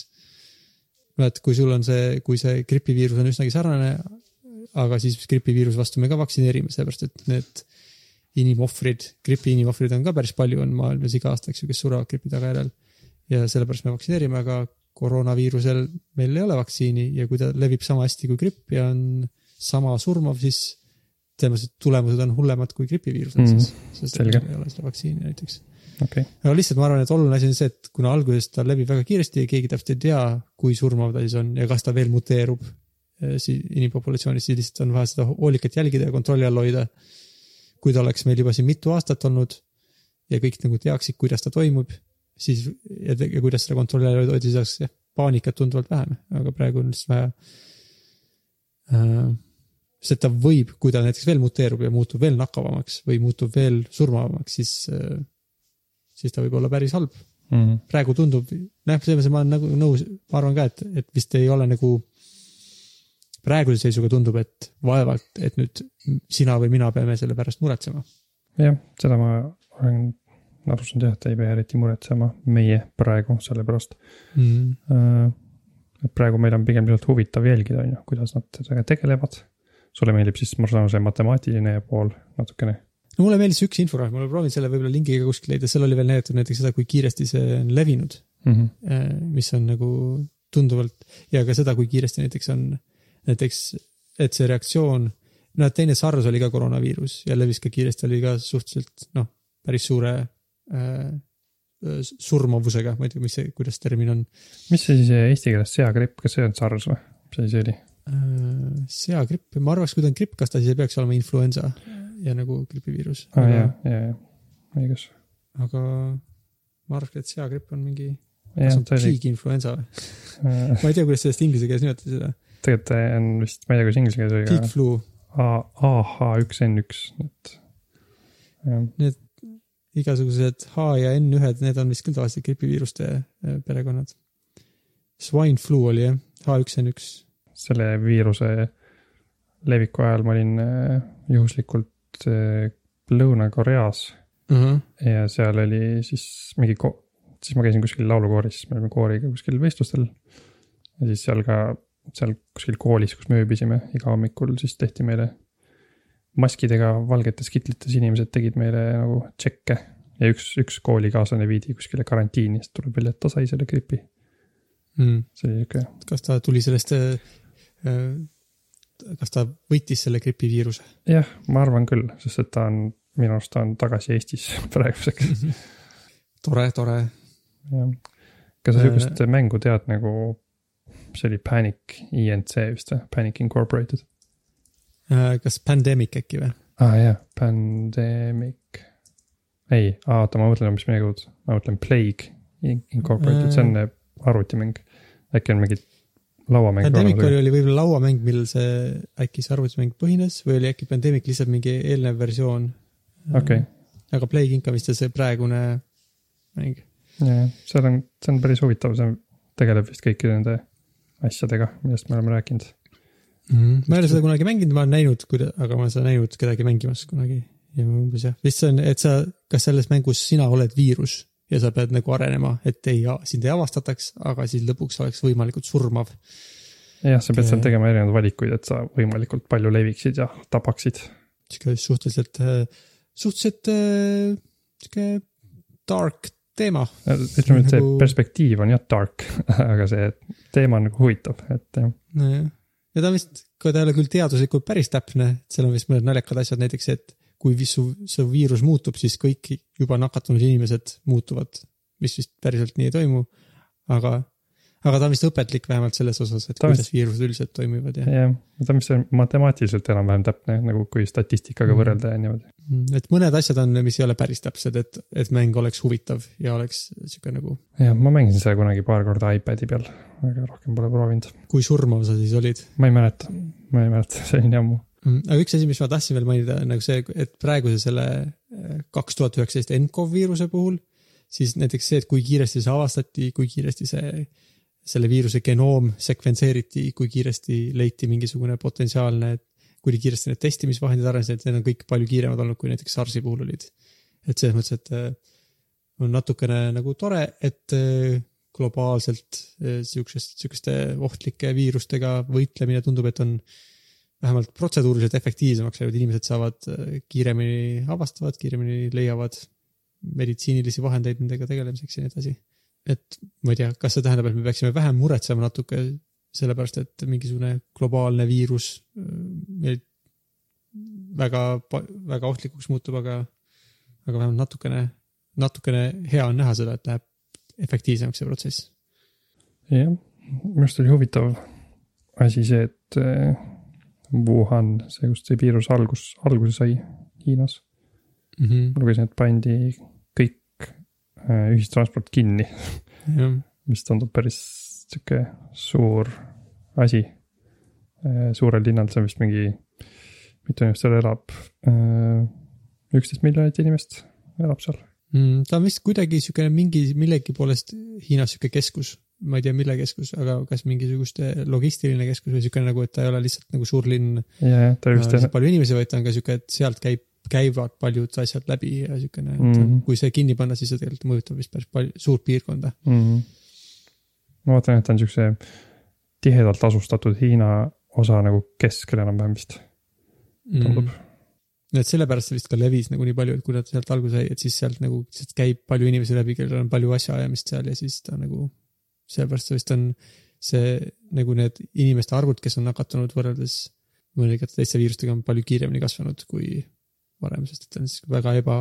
no et kui sul on see, kui see gripiviirus on üsnagi sarnane aga siis gripiviiruse vastu me ka vaktsineerime, sellepärast et need inimohvrid, gripi inimohvrid on ka päris palju, on maailmas iga aasta, eks ju, kes surevad gripi tagajärjel. ja sellepärast me vaktsineerime, aga koroonaviirusel meil ei ole vaktsiini ja kui ta levib sama hästi kui gripp ja on sama surmav, siis tõenäoliselt tulemused on hullemad kui gripiviirusel Mhm, siis, sest et ei ole seda vaktsiini näiteks. okei, aga lihtsalt ma arvan, et oluline asi on see, et kuna alguses ta levib väga kiiresti ja keegi täpselt ei tea, kui surmav ta siis on ja kas ta veel muteerub eh, si- inimpopulatsioonis, siis lihtsalt on vaja seda hoolikalt jälgida ja kontrolli all hoida. kui ta oleks meil juba siin mitu aastat olnud ja kõik nagu teaksid, kuidas ta toimub, siis ja, te- ja kuidas seda kontrolli all hoida, siis oleks jah, paanikat tunduvalt vähem, aga praegu on lihtsalt vaja äh, sest ta võib, kui ta näiteks veel muteerub ja muutub veel nakkavamaks või muutub veel surmavamaks, siis äh, siis ta võib olla päris halb. Mhm. praegu tundub, noh, selles mõttes ma olen nagu nõus, ma arvan ka, et, et vist ei ole nagu. praeguse seisuga tundub, et vaevalt, et nüüd sina või mina peame selle pärast muretsema. jah, seda ma olen aru saanud jah, et ei pea eriti muretsema meie praegu selle pärast. Mm. et praegu meil on pigem lihtsalt huvitav jälgida, on ju, kuidas nad sellega tegelevad. Sulle meeldib siis, ma saan aru, see matemaatiline pool natukene. no mulle meeldis üks infograaf, ma olen proovinud selle võib-olla lingiga kuskilt leida, seal oli veel näidatud näiteks seda, kui kiiresti see on levinud, mis on nagu tunduvalt ja ka seda, kui kiiresti näiteks on näiteks, et see reaktsioon, no et teine SARS oli ka koroonaviirus ja levis ka kiiresti, oli ka suhteliselt noh, päris suure äh, surmavusega, ma ei tea, mis see, kuidas termin on mis see siis eesti keeles seagripp, kas see on SARS või? mis asi see oli? äh,. seagripp, ma arvaks, kui ta on gripp, kas ta siis ei peaks olema influenza ja nagu gripiviirus aa ah,, jaa, jaa, jaa, õigus. aga ma arvaks, et seagripp on mingi, kas, on pig influenza või? ma ei tea, kuidas sellest inglise keeles nimetada seda. tegelikult on vist, ma ei tea, kuidas inglise keeles oli, Pig aga flu, AH1N1, et. jah, igasugused H ja N1-d, need on vist küll tavaliselt gripiviiruste äh, perekonnad. Swine flu oli jah, H1N1 selle viiruse leviku ajal ma olin äh, juhuslikult äh, Lõuna-Koreas uh. -huh. ja seal oli siis mingi ko-, siis ma käisin kuskil laulukooris, me olime kooriga kuskil võistlustel. ja siis seal ka, seal kuskil koolis, kus me ööbisime iga hommikul, siis tehti meile maskidega valgetes kitlites inimesed tegid meile nagu tšekke ja üks, üks koolikaaslane viidi kuskile karantiini, sest tuleb välja, et ta sai selle gripi. mm.. see oli sihuke, kas ta tuli sellest äh,, kas ta võitis selle gripiviiruse? jah, ma arvan küll, sest et ta on, minu arust ta on tagasi Eestis praeguseks, tore, tore. jah. kas sa Äh. sihukest mängu tead nagu, see oli Panic INC vist või, Panic Incorporated? Äh, kas Pandemic äkki või? aa ah, jah, Pandemic. ei, oota, ma mõtlen hoopis midagi uut, ma mõtlen Plague Incorporated, see on äh, arvutimäng. äkki on mingi lauamäng Pandemic oli, oli võib-olla lauamäng, millel see äkki see arvutimäng põhines või oli äkki Pandemic lihtsalt mingi eelnev versioon? okei, aga Plague Inc on vist see praegune mäng. ja, ja seal on, see on päris huvitav, see tegeleb vist kõikide nende asjadega, millest me oleme rääkinud. mm.. ma ei ole seda kunagi mänginud, ma olen näinud, aga ma olen seda näinud kedagi mängimas kunagi. ja umbes jah, vist see on, et sa, kas selles mängus sina oled viirus ja sa pead nagu arenema, et ei, sind ei avastataks, aga siis lõpuks oleks võimalikult surmav. jah, sa pead seal tegema erinevaid valikuid, et sa võimalikult palju leviksid ja tapaksid. sihuke suhteliselt, suhteliselt äh, sihuke dark teema. ütleme, et see Nagu- perspektiiv on jah dark, aga see teema on nagu huvitav, et jah. nojah, ja ta vist, ka ta ei ole küll teaduslikult päris täpne, et seal on vist mõned naljakad asjad, näiteks see, et kui su, su viirus muutub, siis kõik juba nakatunud inimesed muutuvad, mis vist päriselt nii ei toimu. aga, aga ta on vist õpetlik vähemalt selles osas, et Ta kuidas viirused üldiselt toimivad ja. jah, ta on vist see matemaatiliselt enam-vähem täpne nagu kui statistikaga Mhm. võrrelda ja niimoodi. et mõned asjad on, mis ei ole päris täpsed, et, et mäng oleks huvitav ja oleks sihuke nagu, jah, ma mängisin seda kunagi paar korda iPad'i peal, aga rohkem pole proovinud. kui surmav sa siis olid ma ei mäleta, ma ei mäleta, see oli nii ammu. Mm, aga üks asi, mis ma tahtsin veel mainida, on nagu see, et praeguse selle äh, kaks tuhat üheksateist NCOV viiruse puhul, siis näiteks see, et kui kiiresti see avastati, kui kiiresti see, selle viiruse genoom sekventseeriti, kui kiiresti leiti mingisugune potentsiaalne, kui kiiresti need testimisvahendid arenesid, need on kõik palju kiiremad olnud, kui näiteks SARS-i puhul olid. et selles mõttes, et äh, on natukene nagu tore, et äh, globaalselt äh, sihukesest, sihukeste ohtlike viirustega võitlemine tundub, et on vähemalt protseduuriliselt efektiivsemaks läinud, inimesed saavad äh, kiiremini avastavad, kiiremini leiavad meditsiinilisi vahendeid nendega tegelemiseks ja nii edasi. et ma ei tea, kas see tähendab, et me peaksime vähem muretsema natuke sellepärast, et mingisugune globaalne viirus äh, meil väga, väga ohtlikuks muutub, aga, aga vähemalt natukene, natukene hea on näha seda, et läheb efektiivsemaks see protsess. jah, minu arust oli huvitav asi see, et äh, Wuhan, see, kust see viirus algus, alguse sai Hiinas. mm. -hmm. lugesin, et pandi kõik äh, ühistransport kinni, mis tundub päris sihuke suur asi. suurel linnal, see on vist mingi, mitu inimest seal elab? üksteist miljonit inimest elab seal. mm, ta on vist kuidagi siukene mingi millegi poolest Hiinas sihuke keskus, ma ei tea, mille keskus, aga kas mingisuguste logistiline keskus või siukene nagu, et ta ei ole lihtsalt nagu suur linn, ja, ja ta vist lihtsalt palju inimesi, vaid ta on ka siuke, et sealt käib, käivad paljud asjad läbi ja siukene mm, -hmm. Kui see kinni panna, siis see tegelikult mõjutab vist päris palju, suurt piirkonda mm. -hmm. ma vaatan, et ta on siukse tihedalt asustatud Hiina osa nagu keskel enam-vähem vist tundub mm.. no et sellepärast see vist ka levis nagu nii palju, et kui nad sealt alguse sai, et siis sealt nagu, sealt käib palju inimesi läbi, kellel on palju asjaajamist seal ja siis ta nagu, sellepärast vist on see nagu need inimeste arvud, kes on nakatunud võrreldes mõningate teiste viirustega on palju kiiremini kasvanud kui varem, sest et ta on siis väga eba,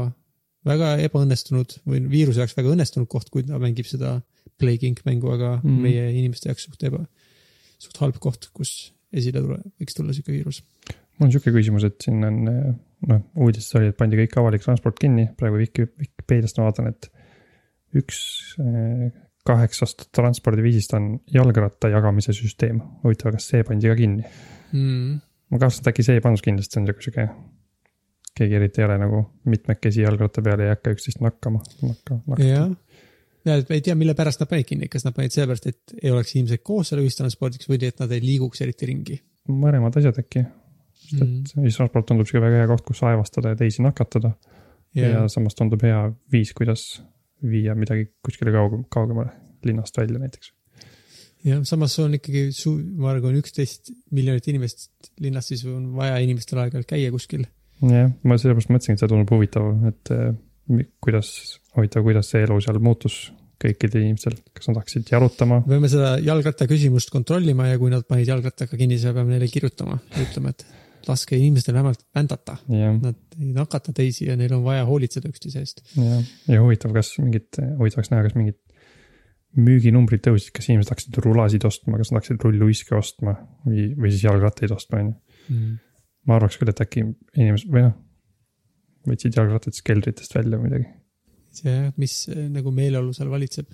väga ebaõnnestunud või viiruse jaoks väga õnnestunud koht, kui ta mängib seda Plague Inc mängu, aga mm. Meie inimeste jaoks suht eba, suht halb koht, kus esile tule, võiks tulla sihuke viirus. mul on sihuke küsimus, et siin on noh, uudistes oli, et pandi kõik avalik transport kinni, praegu Wiki, Vikipeediast ma vaatan, et üks eh, kaheksast transpordiviisist on jalgratta jagamise süsteem. huvitav, kas see pandi ka kinni? Mm. ma kahtlustan, et äkki see ei pannud kinni, sest see on sihuke sihuke. keegi eriti ei ole nagu mitmekesi jalgratta peal ja ei hakka üksteist nakkama, nakka, nakka. jah, ja et ma ei tea, mille pärast nad panid kinni, kas nad panid sellepärast, et ei oleks inimesed koos seal ühistranspordiks või et nad ei liiguks eriti ringi mõlemad asjad äkki, sest mm.. et ühistransport tundub sihuke väga hea koht, kus aevastada ja teisi nakatada ja, ja samas tundub hea viis, kuidas viia midagi kuskile kaugem, kaugemale linnast välja näiteks. ja samas on ikkagi su-, ma arvan, üksteist miljonit inimest linnas, siis on vaja inimestel aeg-ajalt käia kuskil. jah, ma sellepärast mõtlesingi, et see tundub huvitav, et eh, kuidas, huvitav, kuidas see elu seal muutus kõikidel inimestel, kas nad hakkasid jalutama, peame seda jalgratta küsimust kontrollima ja kui nad panid jalgrattaga kinni, siis me peame neile kirjutama ja ütlema, et laske inimestel vähemalt vändata. jah, Nad ei nakata teisi ja neil on vaja hoolitseda üksteise eest. jah, ja huvitav, kas mingid, huvitav oleks näha, kas mingid müüginumbrid tõusid, kas inimesed hakkasid rulasid ostma, kas nad hakkasid rulluiske ostma või, või siis jalgrattaid ostma, on ju. ma arvaks küll, et äkki inimesed või noh, võtsid jalgrattad siis keldritest välja või midagi. see, mis eh, nagu meeleolu seal valitseb.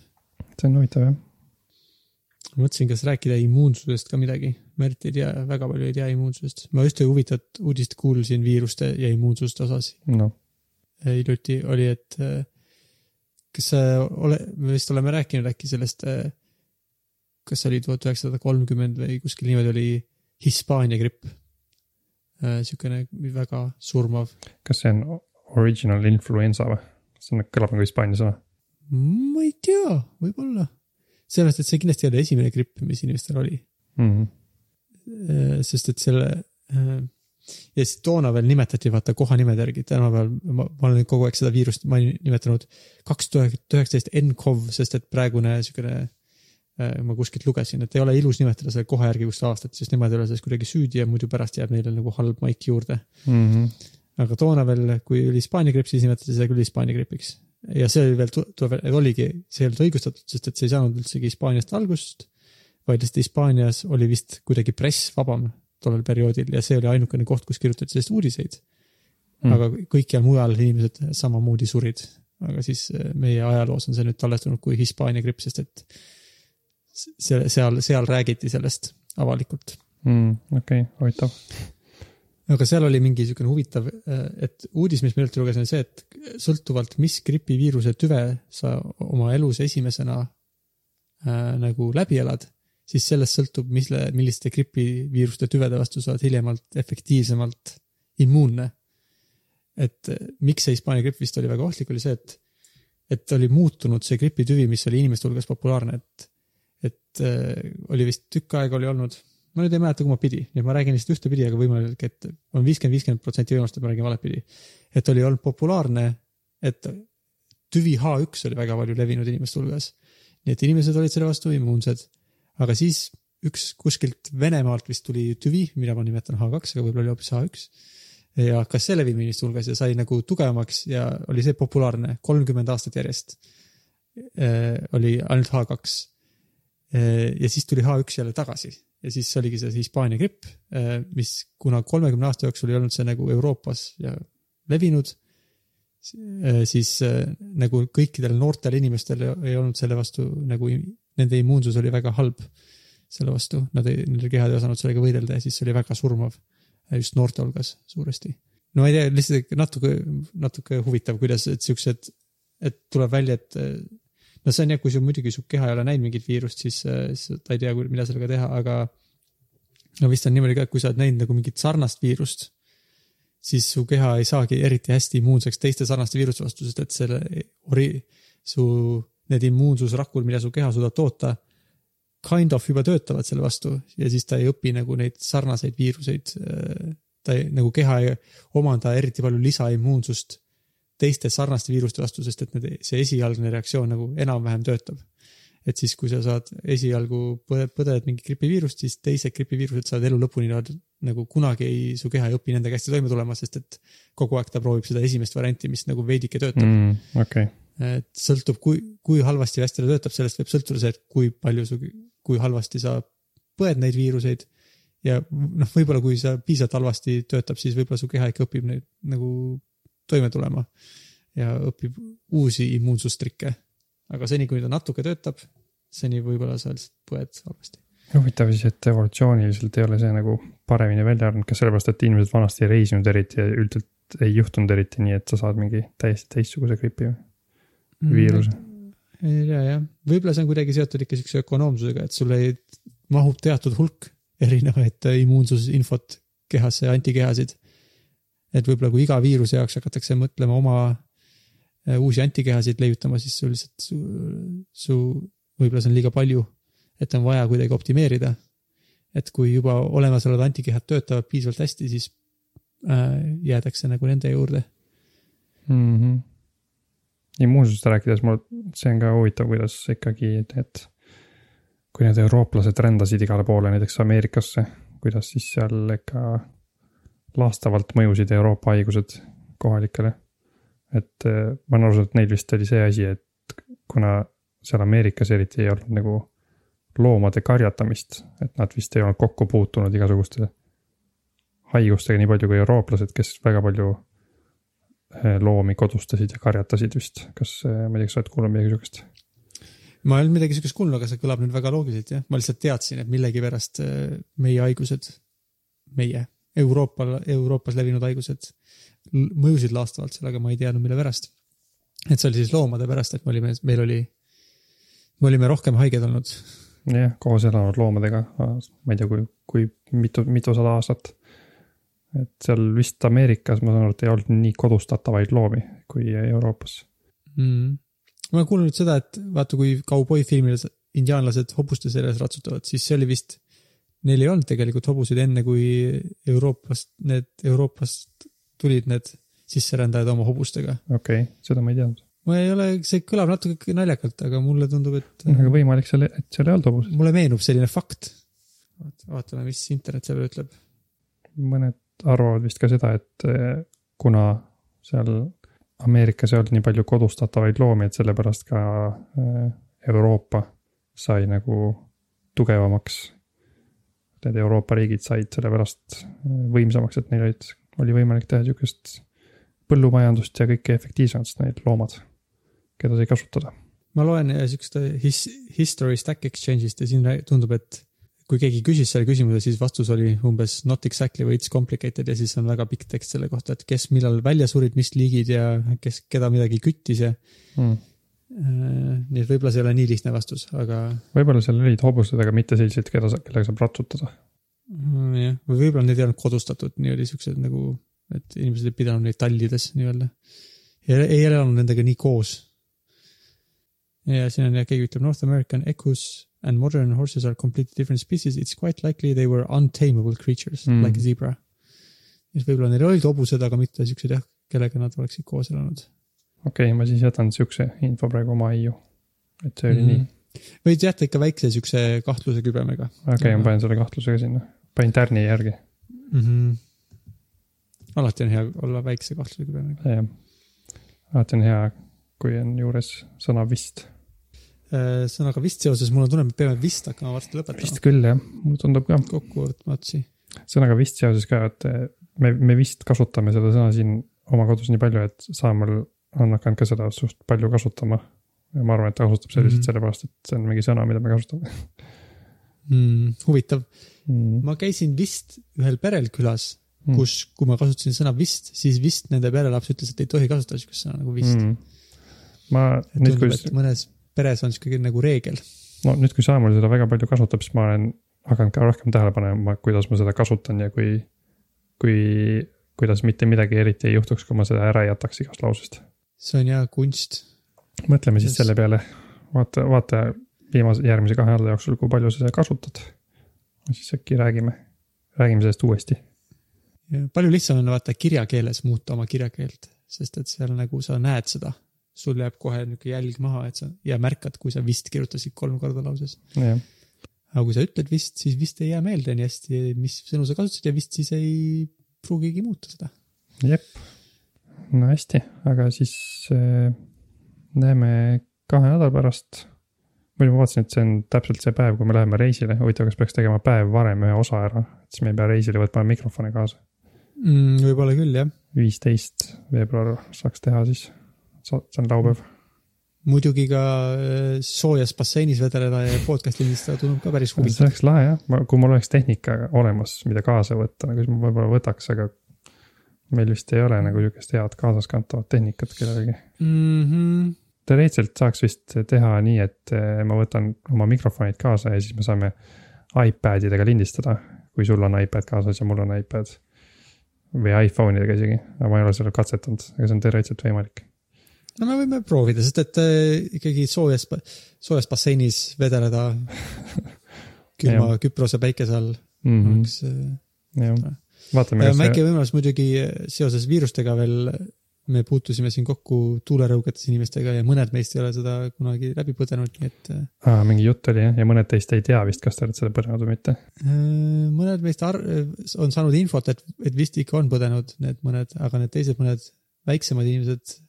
see on huvitav jah. Ma mõtlesin, kas rääkida immuunsusest ka midagi. eriti ei tea, väga palju ei tea immuunsusest. ma just huvitavat uudist kuulsin viiruste ja immuunsuste osas. noh, hiljuti oli, et äh, kas sa ole, me vist oleme rääkinud äkki sellest, kas see oli tuhat üheksasada kolmkümmend või kuskil niimoodi oli Hispaania gripp. niisugune väga surmav. kas see on original influenza või? see on, kõlab nagu hispaania sõna. ma ei tea, võib-olla. sellepärast, et see kindlasti ei ole esimene gripp, mis inimestel oli. Mhm. sest et selle äh, ja siis toona veel nimetati vaata kohanimede järgi, tänapäeval ma, ma olen kogu aeg seda viirust ma olen nimetanud kaks tuhat üheksateist NCOV, sest et praegune siukene äh, ma kuskilt lugesin, et ei ole ilus nimetada selle koha järgi, kust avastati, sest nemad ei ole selles kuidagi süüdi ja muidu pärast jääb neile nagu halb maik juurde. Mhm. aga toona veel, kui oli Hispaania gripp, siis nimetati seda küll Hispaania gripiks. Ja see oli veel, oligi, see ei olnud õigustatud, sest et see ei saanud üldsegi Hispaaniast algust, vaid lihtsalt Hispaanias oli vist kuidagi press vabam tollel perioodil ja see oli ainukene koht, kus kirjutati sellest uudiseid mm.. aga kõikjal mujal inimesed samamoodi surid. aga siis eh, meie ajaloos on see nüüd talletunud kui Hispaania gripp, sest et see, seal, seal räägiti sellest avalikult mm,. okei okay,, huvitav. Aga seal oli mingi niisugune huvitav, et uudis, mis ma hiljuti lugesin, oli see, et sõltuvalt, mis gripiviiruse tüve sa oma elus esimesena äh, nagu läbi elad, siis sellest sõltub, mis, milliste gripiviiruste tüvede vastu sa oled hiljemalt efektiivsemalt immuunne. et äh, miks see Hispaania gripp vist oli väga ohtlik, oli see, et, et oli muutunud see gripitüvi, mis oli inimeste hulgas populaarne, et, et äh, oli vist tükk aega oli olnud ma nüüd ei mäleta, kumma pidi, nii et ma räägin lihtsalt ühtepidi, aga võimalik, et on viiskümmend, viiskümmend protsenti võimalust, et ma räägin valepidi. et oli olnud populaarne, et tüvi H1 oli väga palju levinud inimeste hulgas. nii et inimesed olid selle vastu immuunsed. aga siis üks kuskilt Venemaalt vist tuli tüvi, mida ma nimetan H2, aga võib-olla oli hoopis H1 ja hakkas see levima inimeste hulgas ja sai nagu tugevamaks ja oli see populaarne kolmkümmend aastat järjest. oli ainult H2. ja siis tuli H1 jälle tagasi ja siis oligi see Hispaania gripp, mis kuna kolmekümne aasta jooksul ei olnud see nagu Euroopas levinud, siis äh, nagu kõikidel noortel inimestel ei olnud selle vastu nagu nende immuunsus oli väga halb selle vastu, nad ei, nende kehad ei osanud sellega võidelda ja siis see oli väga surmav just noorte hulgas suuresti. no ma ei tea, lihtsalt natuke, natuke huvitav, kuidas, et siuksed, et tuleb välja, et äh, no see on jah, kui sul muidugi su keha ei ole näinud mingit viirust, siis, siis ta ei tea, mida sellega teha, aga no vist on niimoodi ka, et kui sa oled näinud nagu mingit sarnast viirust, siis su keha ei saagi eriti hästi immuunseks teiste sarnaste viiruste vastu, sest et selle ori-, su need immuunsusrakud, mida su keha suudab toota, kind of juba töötavad selle vastu ja siis ta ei õpi nagu neid sarnaseid viiruseid. ta ei, nagu keha ei omanda eriti palju lisaimmuunsust teiste sarnaste viiruste vastu, sest et need, see esialgne reaktsioon nagu enam-vähem töötab. et siis, kui sa saad esialgu põde-, põded mingi gripiviirust, siis teised gripiviirused saavad elu lõpuni nad nagu kunagi ei, su keha ei õpi nendega hästi toime tulema, sest et kogu aeg ta proovib seda esimest varianti, mis nagu veidike töötab mm.. okay., et sõltub, kui, kui halvasti või hästi ta töötab, sellest võib sõltuda see, et kui palju su, kui halvasti sa põed neid viiruseid. ja noh, võib-olla kui sa piisavalt halvasti töötab, siis võib-olla su keha ikka õpib neid nagu toime tulema ja õpib uusi immuunsustrikke. aga seni, kuni ta natuke töötab, seni võib-olla sa lihtsalt põed halvasti. huvitav siis, et evolutsiooniliselt ei ole see nagu paremini välja arvanud, kas sellepärast, et inimesed vanasti ei reisinud eriti ja üldiselt ei juhtunud eriti nii, et sa saad mingi täiesti teistsuguse gripi või viiruse. ei tea jah, võib-olla see on kuidagi seotud ikka siukse ökonoomsusega, et sul ei mahub teatud hulk erinevaid immuunsusinfot kehasse, antikehasid. Et võib-olla kui iga viiruse jaoks hakatakse mõtlema oma äh, uusi antikehasid leiutama, siis sul lihtsalt su, su, võib-olla see on liiga palju, et on vaja kuidagi optimeerida. et kui juba olemasolevad antikehad töötavad piisavalt hästi, siis äh, jäädakse nagu nende juurde. mm. -hmm. immuunsusest rääkides mul, see on ka huvitav, kuidas ikkagi need, kui need eurooplased rändasid igale poole, näiteks Ameerikasse, kuidas siis seal ikka laastavalt mõjusid Euroopa haigused kohalikele. et eh, ma olen aru saanud, et neil vist oli see asi, et kuna seal Ameerikas eriti ei olnud nagu loomade karjatamist, et nad vist ei olnud kokku puutunud igasuguste haigustega nii palju kui eurooplased, kes väga palju eh, loomi kodustasid ja karjatasid vist. kas, ma ei tea, kas sa oled kuulnud midagi sihukest? ma ei olnud midagi siukest kuulnud, aga see kõlab nüüd väga loogiliselt jah, ma lihtsalt teadsin, et millegipärast äh, meie haigused, meie Euroopa, Euroopas levinud haigused mõjusid laastavalt seal, aga ma ei teadnud, mille pärast. et see oli siis loomade pärast, et me olime, meil oli, me olime rohkem haiged olnud. jah, koos elanud loomadega, ma ei tea, kui, kui mitu, mitusada aastat. et seal vist Ameerikas, ma saan aru, et ei olnud nii kodustatavaid loomi kui Euroopas. mm.. ma olen kuulnud seda, et vaata, kui kauboifilmides indiaanlased hobuste seljas ratsutavad, siis see oli vist, neil ei olnud tegelikult hobuseid enne, kui Euroopast, need Euroopast tulid need sisserändajad oma hobustega. okei okay,, seda ma ei teadnud. ma ei ole, see kõlab natuke naljakalt, aga mulle tundub, et aga võimalik seal, et seal ei olnud hobuseid. mulle meenub selline fakt. vaatame, mis internet selle ütleb. mõned arvavad vist ka seda, et eh, kuna seal Ameerikas ei olnud nii palju kodustatavaid loomi, et sellepärast ka eh, Euroopa sai nagu tugevamaks. Need Euroopa riigid said sellepärast eh, võimsamaks, et neil olid, oli võimalik teha sihukest põllumajandust ja kõike efektiivsemalt, sest need loomad, keda sai kasutada. ma loen äh, siukest his, history stack exchange'ist ja siin tundub, et kui keegi küsis selle küsimuse, siis vastus oli umbes not exactly või it's complicated ja siis on väga pikk tekst selle kohta, et kes millal välja surid, mis liigid ja kes, keda midagi küttis ja Mm. Äh, nii et võib-olla see ei ole nii lihtne vastus, aga võib-olla seal olid hobused, aga mitte sellised, keda sa, kellega saab ratsutada. mm, jah, või võib-olla need ei olnud kodustatud, nii oli siuksed nagu, et inimesed ei pidanud neid tallides nii-öelda. ei elanud nendega nii koos. ja siin on jah, keegi ütleb North American Ecus and modern horses are completely different species, it's quite likely they were untamable creatures mm. Like a zebra. siis võib-olla neil olid hobused, aga mitte siuksed jah, kellega nad oleksid koos elanud okei okay,, ma siis jätan siukse info praegu oma aiu. et see oli mm. nii. võid jätta ikka väikse siukse kahtluse kübemega okei okay,, ma panen selle kahtluse ka sinna. panin tärni järgi, mm. -hmm. alati on hea olla väikse kahtluse kübemega. jah. alati on hea, kui on juures sõna vist. sõnaga vist seoses mul on tunne, et me peame vist hakkama varsti vist lõpetama. küll jah, mulle tundub ka. kokkuvõtma otsi. sõnaga vist seoses ka, et me, me vist kasutame seda sõna siin oma kodus nii palju, et Saamäel on hakanud ka seda suht palju kasutama. ja ma arvan, et ta kasutab seda lihtsalt Mhm. sellepärast, et see on mingi sõna, mida me kasutame mm,. huvitav, mm.. ma käisin vist ühel perel külas, Mm. kus, kui ma kasutasin sõna vist, siis vist nende perelaps ütles, et ei tohi kasutada siukest sõna nagu vist mm.. mm.. ma et nüüd, kui mõnes peres on siuke nagu reegel. no nüüd, kui Saamäel seda väga palju kasutab, siis ma olen hakanud ka rohkem tähele panema, kuidas ma seda kasutan ja kui, kui, kuidas mitte midagi eriti ei juhtuks, kui ma seda ära jätaks igast lausest. See on hea kunst. mõtleme siis Yes. selle peale, vaata, vaata viimase, järgmise kahe nädala jooksul, kui palju sa seda kasutad. siis äkki räägime, räägime sellest uuesti. palju lihtsam on vaata kirjakeeles muuta oma kirjakeelt, sest et seal nagu sa näed seda, sul jääb kohe niuke jälg maha, et sa ja märkad, kui sa vist kirjutasid kolm korda lauses. aga kui sa ütled vist, siis vist ei jää meelde nii hästi, mis sõnu sa kasutasid ja vist siis ei pruugigi muuta seda. jep. No hästi, aga siis äh, näeme kahe nädala pärast. muidu ma vaatasin, et see on täpselt see päev, kui me läheme reisile, huvitav, kas peaks tegema päev varem ühe osa ära, et siis me ei pea reisile võtma mikrofone kaasa. mm,. võib-olla küll jah, viisteist veebruar saaks teha siis, see on laupäev. muidugi ka äh, soojas basseinis vedeleda ja podcast'i lindistada tundub ka päris see huvitav. oleks lahe jah, kui mul oleks tehnika olemas, mida kaasa võtta, nagu siis ma võib-olla võtaks, aga meil vist ei ole nagu sihukest head kaasaskantavat tehnikat kellelegi. Mm -hmm. teoreetiliselt saaks vist teha nii, et eh, ma võtan oma mikrofonid kaasa ja siis me saame iPadidega lindistada. kui sul on iPad kaasas ja mul on iPad. või iPhone idega isegi, aga ma ei ole seda katsetanud, aga see on teoreetiliselt võimalik. no me võime proovida, sest et äh, ikkagi soojas, soojas basseinis vedeleda külma Küprose päikese all Mm -hmm. oleks äh, vaatame, kas väike see, võimalus muidugi seoses viirustega veel, me puutusime siin kokku tuulerõugetes inimestega ja mõned meist ei ole seda kunagi läbi põdenud, nii et aa, mingi jutt oli jah, ja mõned teist ei tea vist, kas te olete seda põdenud või mitte. äh, mõned meist ar-, on saanud infot, et, et vist ikka on põdenud need mõned, aga need teised mõned väiksemad inimesed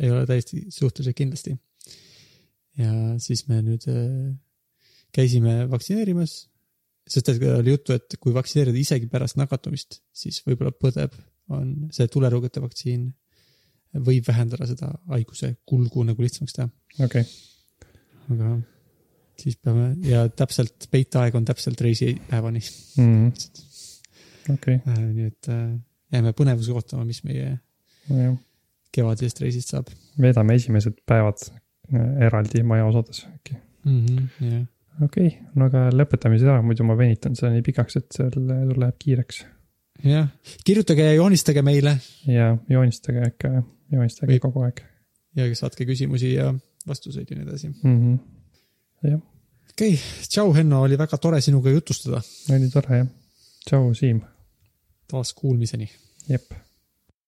ei ole täiesti suhteliselt kindlasti. ja siis me nüüd äh, käisime vaktsineerimas, sest et oli juttu, et kui vaktsineerida isegi pärast nakatumist, siis võib-olla põdeb, on see tulerõugete vaktsiin võib vähendada seda haiguse kulgu nagu lihtsamaks teha, okei okay., aga siis peame ja täpselt peiteaeg on täpselt reisipäevani, Mhm. okei, nii et äh, jääme põnevusega ootama, mis meie nojah, kevadisest reisist saab veedame esimesed päevad äh, eraldi maja osades äkki. mm. -hmm, yeah. Okei okay., no aga lõpetame siis ära, muidu ma venitan seda nii pikaks, et seal sul läheb kiireks. jah, kirjutage ja joonistage meile ja joonistage ikka, joonistage Või- kogu aeg ja saatke küsimusi ja vastuseid ja nii edasi. mm. -hmm. okei okay., tšau, Henno, oli väga tore sinuga jutustada. oli tore jah. tšau, Siim, taas kuulmiseni. jep